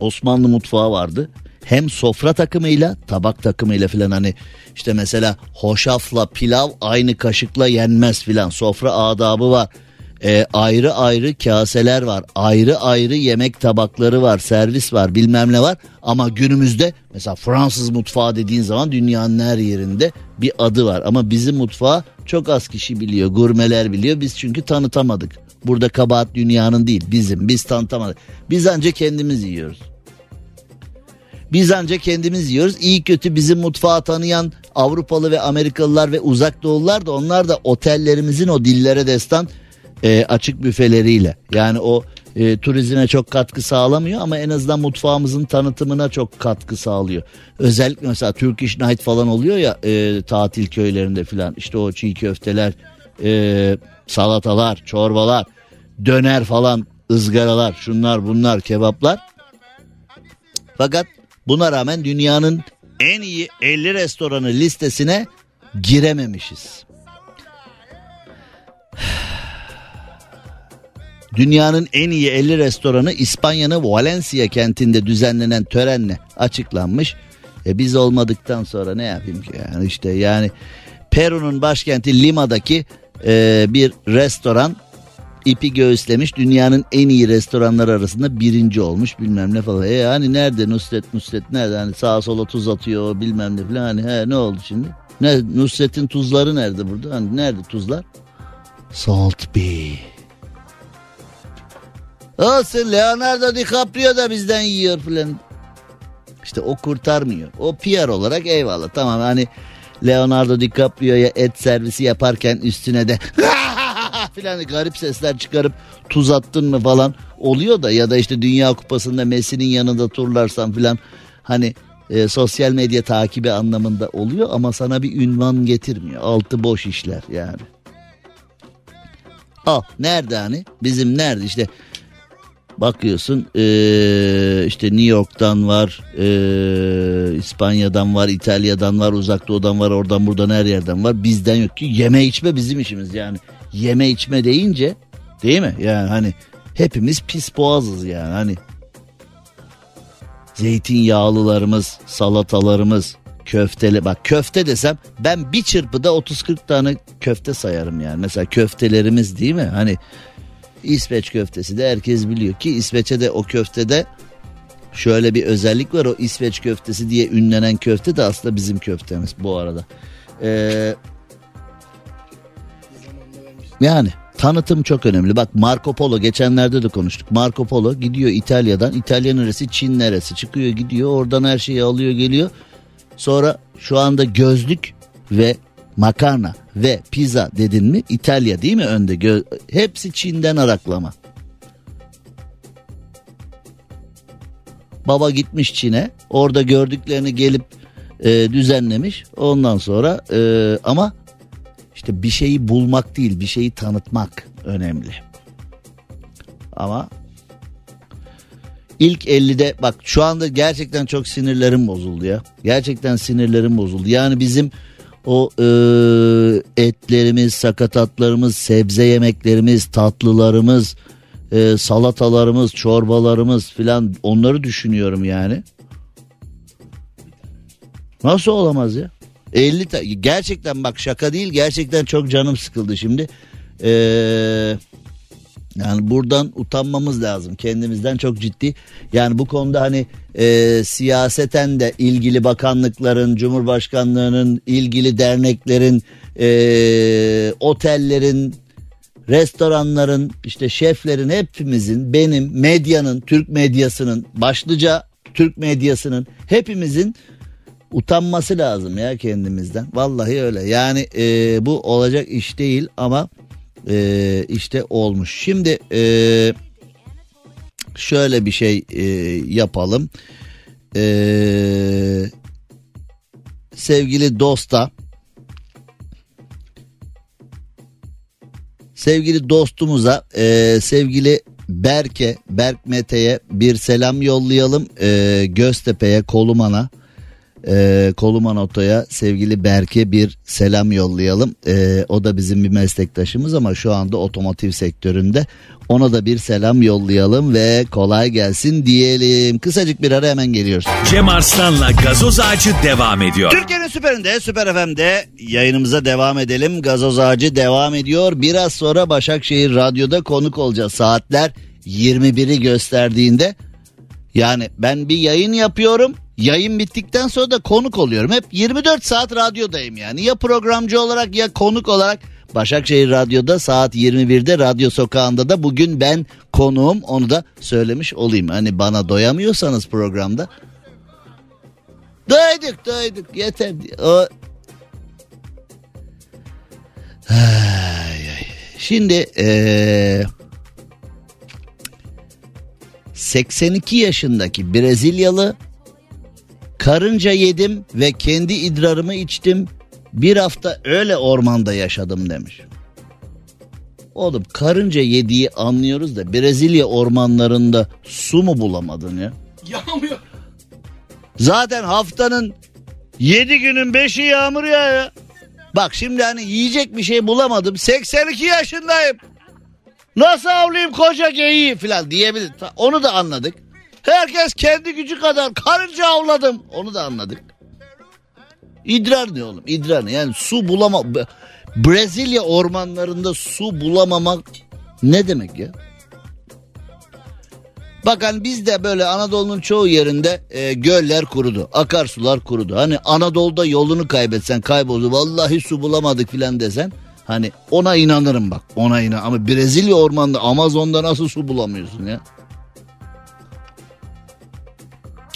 Osmanlı mutfağı vardı. Hem sofra takımıyla tabak takımıyla filan hani işte mesela hoşafla pilav aynı kaşıkla yenmez filan sofra adabı var e, ayrı ayrı kaseler var. Ayrı ayrı yemek tabakları var. Servis var bilmem ne var. Ama günümüzde mesela Fransız mutfağı dediğin zaman dünyanın her yerinde bir adı var. Ama bizim mutfağı çok az kişi biliyor. Gurmeler biliyor. Biz çünkü tanıtamadık. Burada kabahat dünyanın değil bizim. Biz tanıtamadık. Biz ancak kendimiz yiyoruz. Biz ancak kendimiz yiyoruz. İyi kötü bizim mutfağı tanıyan Avrupalı ve Amerikalılar ve uzak doğullar da onlar da otellerimizin o dillere destan e, açık büfeleriyle. Yani o e, turizme çok katkı sağlamıyor ama en azından mutfağımızın tanıtımına çok katkı sağlıyor. Özellikle mesela Turkish Night falan oluyor ya e, tatil köylerinde falan işte o çiğ köfteler, e, salatalar, çorbalar, döner falan, ızgaralar, şunlar bunlar, kebaplar. Fakat buna rağmen dünyanın en iyi 50 restoranı listesine girememişiz. Dünyanın en iyi 50 restoranı İspanya'nın Valencia kentinde düzenlenen törenle açıklanmış. E biz olmadıktan sonra ne yapayım ki yani işte yani Peru'nun başkenti Lima'daki e, bir restoran ipi göğüslemiş dünyanın en iyi restoranlar arasında birinci olmuş bilmem ne falan. E hani nerede Nusret Nusret nerede hani sağa sola tuz atıyor bilmem ne falan hani he, ne oldu şimdi? Ne Nusret'in tuzları nerede burada? Hani nerede tuzlar? Salt Bay. Olsun Leonardo DiCaprio da bizden yiyor falan. İşte o kurtarmıyor. O PR olarak eyvallah tamam hani Leonardo DiCaprio'ya et servisi yaparken üstüne de filan garip sesler çıkarıp tuz attın mı falan oluyor da ya da işte Dünya Kupası'nda Messi'nin yanında turlarsan filan hani e, sosyal medya takibi anlamında oluyor ama sana bir ünvan getirmiyor. Altı boş işler yani. Al nerede hani bizim nerede işte bakıyorsun ee, işte New York'tan var ee, İspanya'dan var İtalya'dan var uzak doğudan var oradan buradan her yerden var. Bizden yok ki yeme içme bizim işimiz yani. Yeme içme deyince değil mi? Yani hani hepimiz pis boğazız yani. Hani zeytinyağlılarımız salatalarımız köfteli bak köfte desem ben bir çırpıda 30-40 tane köfte sayarım yani. Mesela köftelerimiz değil mi? Hani İsveç köftesi de herkes biliyor ki İsveç'e de o köftede şöyle bir özellik var o İsveç köftesi diye ünlenen köfte de aslında bizim köftemiz bu arada. Ee, yani tanıtım çok önemli. Bak Marco Polo geçenlerde de konuştuk. Marco Polo gidiyor İtalya'dan. İtalya neresi Çin neresi çıkıyor gidiyor oradan her şeyi alıyor geliyor. Sonra şu anda gözlük ve makarna ve pizza dedin mi İtalya değil mi önde? Gö- hepsi Çin'den araklama. Baba gitmiş Çin'e orada gördüklerini gelip e, düzenlemiş ondan sonra e, ama işte bir şeyi bulmak değil bir şeyi tanıtmak önemli. Ama ilk 50'de bak şu anda gerçekten çok sinirlerim bozuldu ya. Gerçekten sinirlerim bozuldu. Yani bizim o e, etlerimiz, sakatatlarımız, sebze yemeklerimiz, tatlılarımız, e, salatalarımız, çorbalarımız filan onları düşünüyorum yani. Nasıl olamaz ya? 50 ta- gerçekten bak şaka değil gerçekten çok canım sıkıldı şimdi. Ee, yani buradan utanmamız lazım kendimizden çok ciddi. Yani bu konuda hani e, siyaseten de ilgili bakanlıkların, cumhurbaşkanlığının, ilgili derneklerin, e, otellerin, restoranların, işte şeflerin hepimizin, benim, medyanın, Türk medyasının, başlıca Türk medyasının hepimizin utanması lazım ya kendimizden. Vallahi öyle. Yani e, bu olacak iş değil ama e, işte olmuş. Şimdi e, şöyle bir şey e, yapalım. E, sevgili dosta sevgili dostumuza e, sevgili Berke Berk Mete'ye bir selam yollayalım e, Göztepe'ye Koluman'a e, Koluman Oto'ya sevgili Berke bir selam yollayalım. E, o da bizim bir meslektaşımız ama şu anda otomotiv sektöründe. Ona da bir selam yollayalım ve kolay gelsin diyelim. Kısacık bir ara hemen geliyoruz. Cem Arslan'la gazoz ağacı devam ediyor. Türkiye'nin süperinde Süper FM'de yayınımıza devam edelim. Gazoz Ağacı devam ediyor. Biraz sonra Başakşehir Radyo'da konuk olacağız. Saatler 21'i gösterdiğinde yani ben bir yayın yapıyorum. Yayın bittikten sonra da konuk oluyorum. Hep 24 saat radyodayım yani. Ya programcı olarak ya konuk olarak. Başakşehir Radyo'da saat 21'de Radyo Sokağı'nda da bugün ben konuğum onu da söylemiş olayım. Hani bana doyamıyorsanız programda. Doyduk doyduk yeter. O... Şimdi eee 82 yaşındaki Brezilyalı karınca yedim ve kendi idrarımı içtim. Bir hafta öyle ormanda yaşadım demiş. Oğlum karınca yediği anlıyoruz da Brezilya ormanlarında su mu bulamadın ya? Yağmıyor. Zaten haftanın 7 günün 5'i yağmur ya. Bak şimdi hani yiyecek bir şey bulamadım. 82 yaşındayım. Nasıl avlayayım koca geyiği falan diyebilir. Onu da anladık. Herkes kendi gücü kadar karınca avladım. Onu da anladık. İdrar ne oğlum? İdrar ne? Yani su bulama... Brezilya ormanlarında su bulamamak ne demek ya? Bak hani bizde böyle Anadolu'nun çoğu yerinde e, göller kurudu. Akarsular kurudu. Hani Anadolu'da yolunu kaybetsen kayboldu. Vallahi su bulamadık filan desen. Hani ona inanırım bak. Ona inan. Ama Brezilya ormanında Amazon'da nasıl su bulamıyorsun ya?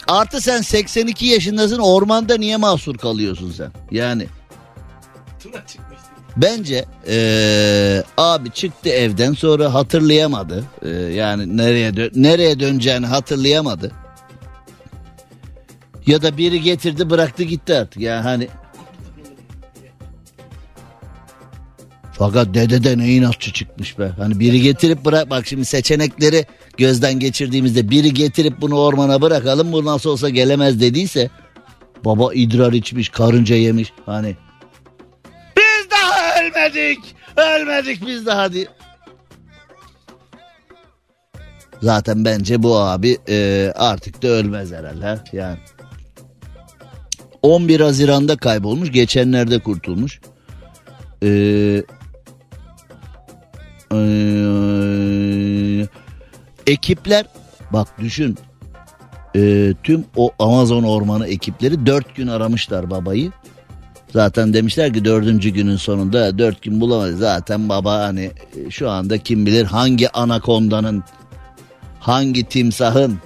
Artı sen 82 yaşındasın ormanda niye mahsur kalıyorsun sen? Yani. Bence eee, abi çıktı evden sonra hatırlayamadı. Eee, yani nereye dö- nereye döneceğini hatırlayamadı. Ya da biri getirdi bıraktı gitti artık. Yani hani Fakat dede de ne inatçı çıkmış be. Hani biri getirip bırak bak şimdi seçenekleri gözden geçirdiğimizde biri getirip bunu ormana bırakalım bu nasıl olsa gelemez dediyse baba idrar içmiş karınca yemiş hani biz daha ölmedik. Ölmedik biz daha diye. Zaten bence bu abi e, artık da ölmez herhalde. ha? Yani 11 Haziran'da kaybolmuş. Geçenlerde kurtulmuş. Ee, ee, ekipler bak düşün ee, tüm o Amazon ormanı ekipleri 4 gün aramışlar babayı. Zaten demişler ki dördüncü günün sonunda dört gün bulamadı. Zaten baba hani e, şu anda kim bilir hangi anakondanın, hangi timsahın,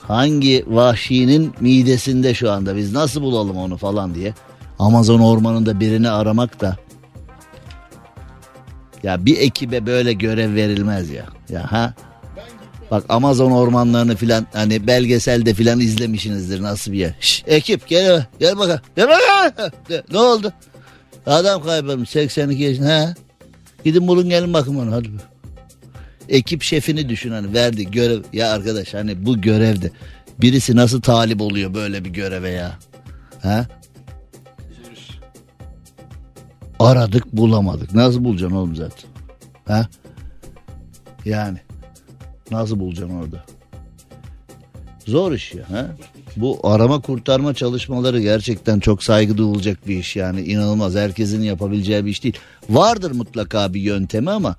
hangi vahşinin midesinde şu anda biz nasıl bulalım onu falan diye. Amazon ormanında birini aramak da ya bir ekibe böyle görev verilmez ya. Ya ha? Bak Amazon ormanlarını filan hani belgeselde filan izlemişsinizdir nasıl bir yer. Şş, ekip gel gel bakalım. Gel bakalım. Ne oldu? Adam kaybolmuş 82 yaşında. He. Gidin bulun gelin bakın bana hadi. Ekip şefini düşün hani verdi görev. Ya arkadaş hani bu görevde birisi nasıl talip oluyor böyle bir göreve ya. Ha? Aradık bulamadık. Nasıl bulacaksın oğlum zaten? Ha? Yani. Nasıl bulacaksın orada? Zor iş ya. Ha? Bu arama kurtarma çalışmaları gerçekten çok saygı duyulacak bir iş yani inanılmaz herkesin yapabileceği bir iş değil. Vardır mutlaka bir yöntemi ama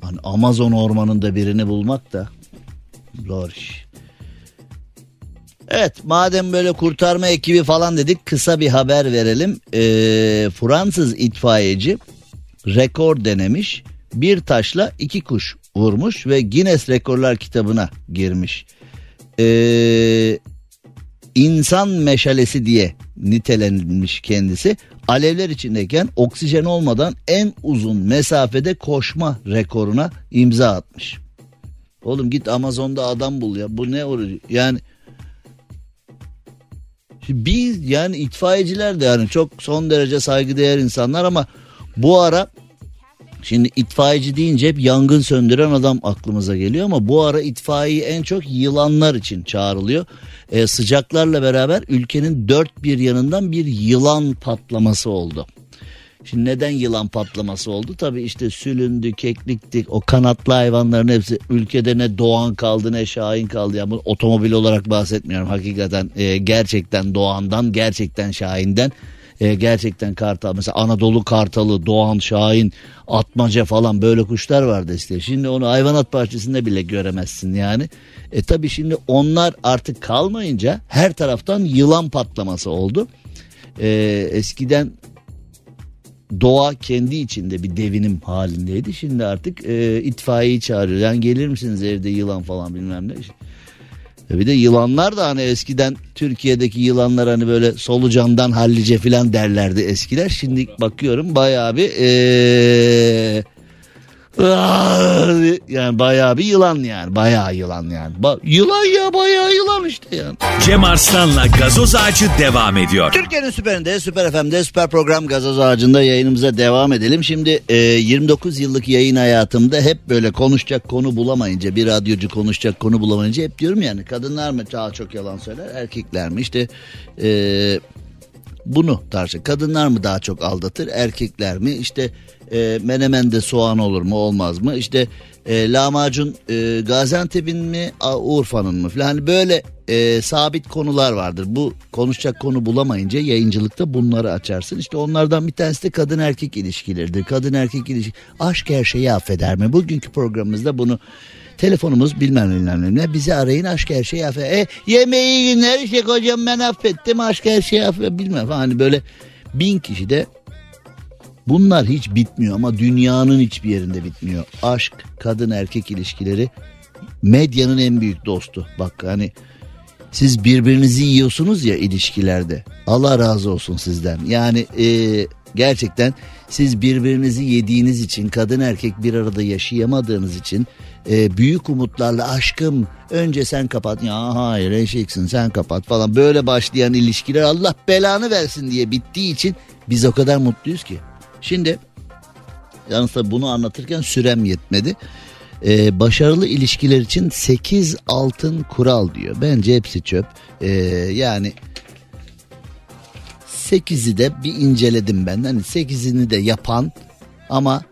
hani Amazon ormanında birini bulmak da zor iş. Evet madem böyle kurtarma ekibi falan dedik kısa bir haber verelim. Ee, Fransız itfaiyeci rekor denemiş. Bir taşla iki kuş vurmuş ve Guinness Rekorlar kitabına girmiş. Ee, insan meşalesi diye nitelenmiş kendisi. Alevler içindeyken oksijen olmadan en uzun mesafede koşma rekoruna imza atmış. Oğlum git Amazon'da adam bul ya. Bu ne oluyor? Yani Biz yani itfaiyeciler de yani çok son derece saygıdeğer insanlar ama bu ara şimdi itfaiyeci deyince hep yangın söndüren adam aklımıza geliyor ama bu ara itfaiye en çok yılanlar için çağrılıyor. Ee, sıcaklarla beraber ülkenin dört bir yanından bir yılan patlaması oldu. Şimdi neden yılan patlaması oldu? Tabii işte sülündü, keklikti, o kanatlı hayvanların hepsi ülkede ne doğan kaldı ne şahin kaldı. Yani bu otomobil olarak bahsetmiyorum. Hakikaten e, gerçekten doğandan, gerçekten şahinden, e, gerçekten kartal. Mesela Anadolu kartalı, doğan, şahin, atmaca falan böyle kuşlar vardı işte. Şimdi onu hayvanat bahçesinde bile göremezsin yani. E tabii şimdi onlar artık kalmayınca her taraftan yılan patlaması oldu. E, eskiden doğa kendi içinde bir devinim halindeydi. Şimdi artık e, itfaiyeyi çağırıyor. Yani gelir misiniz evde yılan falan bilmem ne. E bir de yılanlar da hani eskiden Türkiye'deki yılanlar hani böyle solucandan hallice falan derlerdi eskiler. Şimdi bakıyorum bayağı bir e, yani bayağı bir yılan yani bayağı yılan yani. Ba- yılan ya bayağı yılan işte yani. Cem Arslan'la gazoz ağacı devam ediyor. Türkiye'nin süperinde, süper FM'de, süper program gazoz ağacında yayınımıza devam edelim. Şimdi e, 29 yıllık yayın hayatımda hep böyle konuşacak konu bulamayınca, bir radyocu konuşacak konu bulamayınca hep diyorum yani kadınlar mı daha çok yalan söyler, erkekler mi? İşte e, bunu tartışıyor. Kadınlar mı daha çok aldatır erkekler mi? İşte e, menemende soğan olur mu olmaz mı? İşte e, lahmacun e, Gaziantep'in mi Urfa'nın mı falan hani böyle e, sabit konular vardır. Bu konuşacak konu bulamayınca yayıncılıkta bunları açarsın. İşte onlardan bir tanesi de kadın erkek ilişkileridir. Kadın erkek ilişki aşk her şeyi affeder mi? Bugünkü programımızda bunu Telefonumuz bilmem ne. Bizi arayın aşk her şeyi affeder. E, yemeği günler işte kocam ben affettim aşk her şeyi affeder. Bilmem falan. Hani böyle bin kişi de bunlar hiç bitmiyor ama dünyanın hiçbir yerinde bitmiyor. Aşk, kadın erkek ilişkileri medyanın en büyük dostu. Bak hani siz birbirinizi yiyorsunuz ya ilişkilerde. Allah razı olsun sizden. Yani e, gerçekten siz birbirinizi yediğiniz için kadın erkek bir arada yaşayamadığınız için e, büyük umutlarla aşkım önce sen kapat ya hayır eşeksin sen kapat falan böyle başlayan ilişkiler Allah belanı versin diye bittiği için biz o kadar mutluyuz ki. Şimdi yalnız bunu anlatırken sürem yetmedi. Ee, başarılı ilişkiler için 8 altın kural diyor. Bence hepsi çöp. Ee, yani 8'i de bir inceledim ben. Hani 8'ini de yapan ama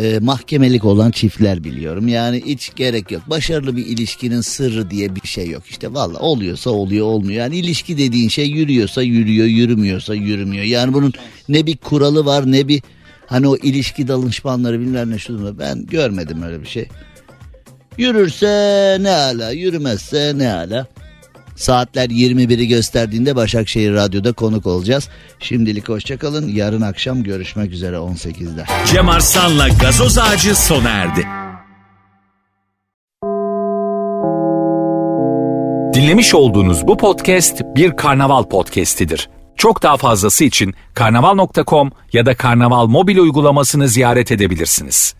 e, mahkemelik olan çiftler biliyorum. Yani hiç gerek yok. Başarılı bir ilişkinin sırrı diye bir şey yok. İşte valla oluyorsa oluyor olmuyor. Yani ilişki dediğin şey yürüyorsa yürüyor, yürümüyorsa yürümüyor. Yani bunun ne bir kuralı var ne bir hani o ilişki danışmanları bilmem ne şu durumda. Ben görmedim öyle bir şey. Yürürse ne ala, yürümezse ne ala. Saatler 21'i gösterdiğinde Başakşehir Radyo'da konuk olacağız. Şimdilik hoşçakalın. Yarın akşam görüşmek üzere 18'de. Cem Arslan'la gazoz ağacı sona erdi. Dinlemiş olduğunuz bu podcast bir karnaval podcastidir. Çok daha fazlası için karnaval.com ya da karnaval mobil uygulamasını ziyaret edebilirsiniz.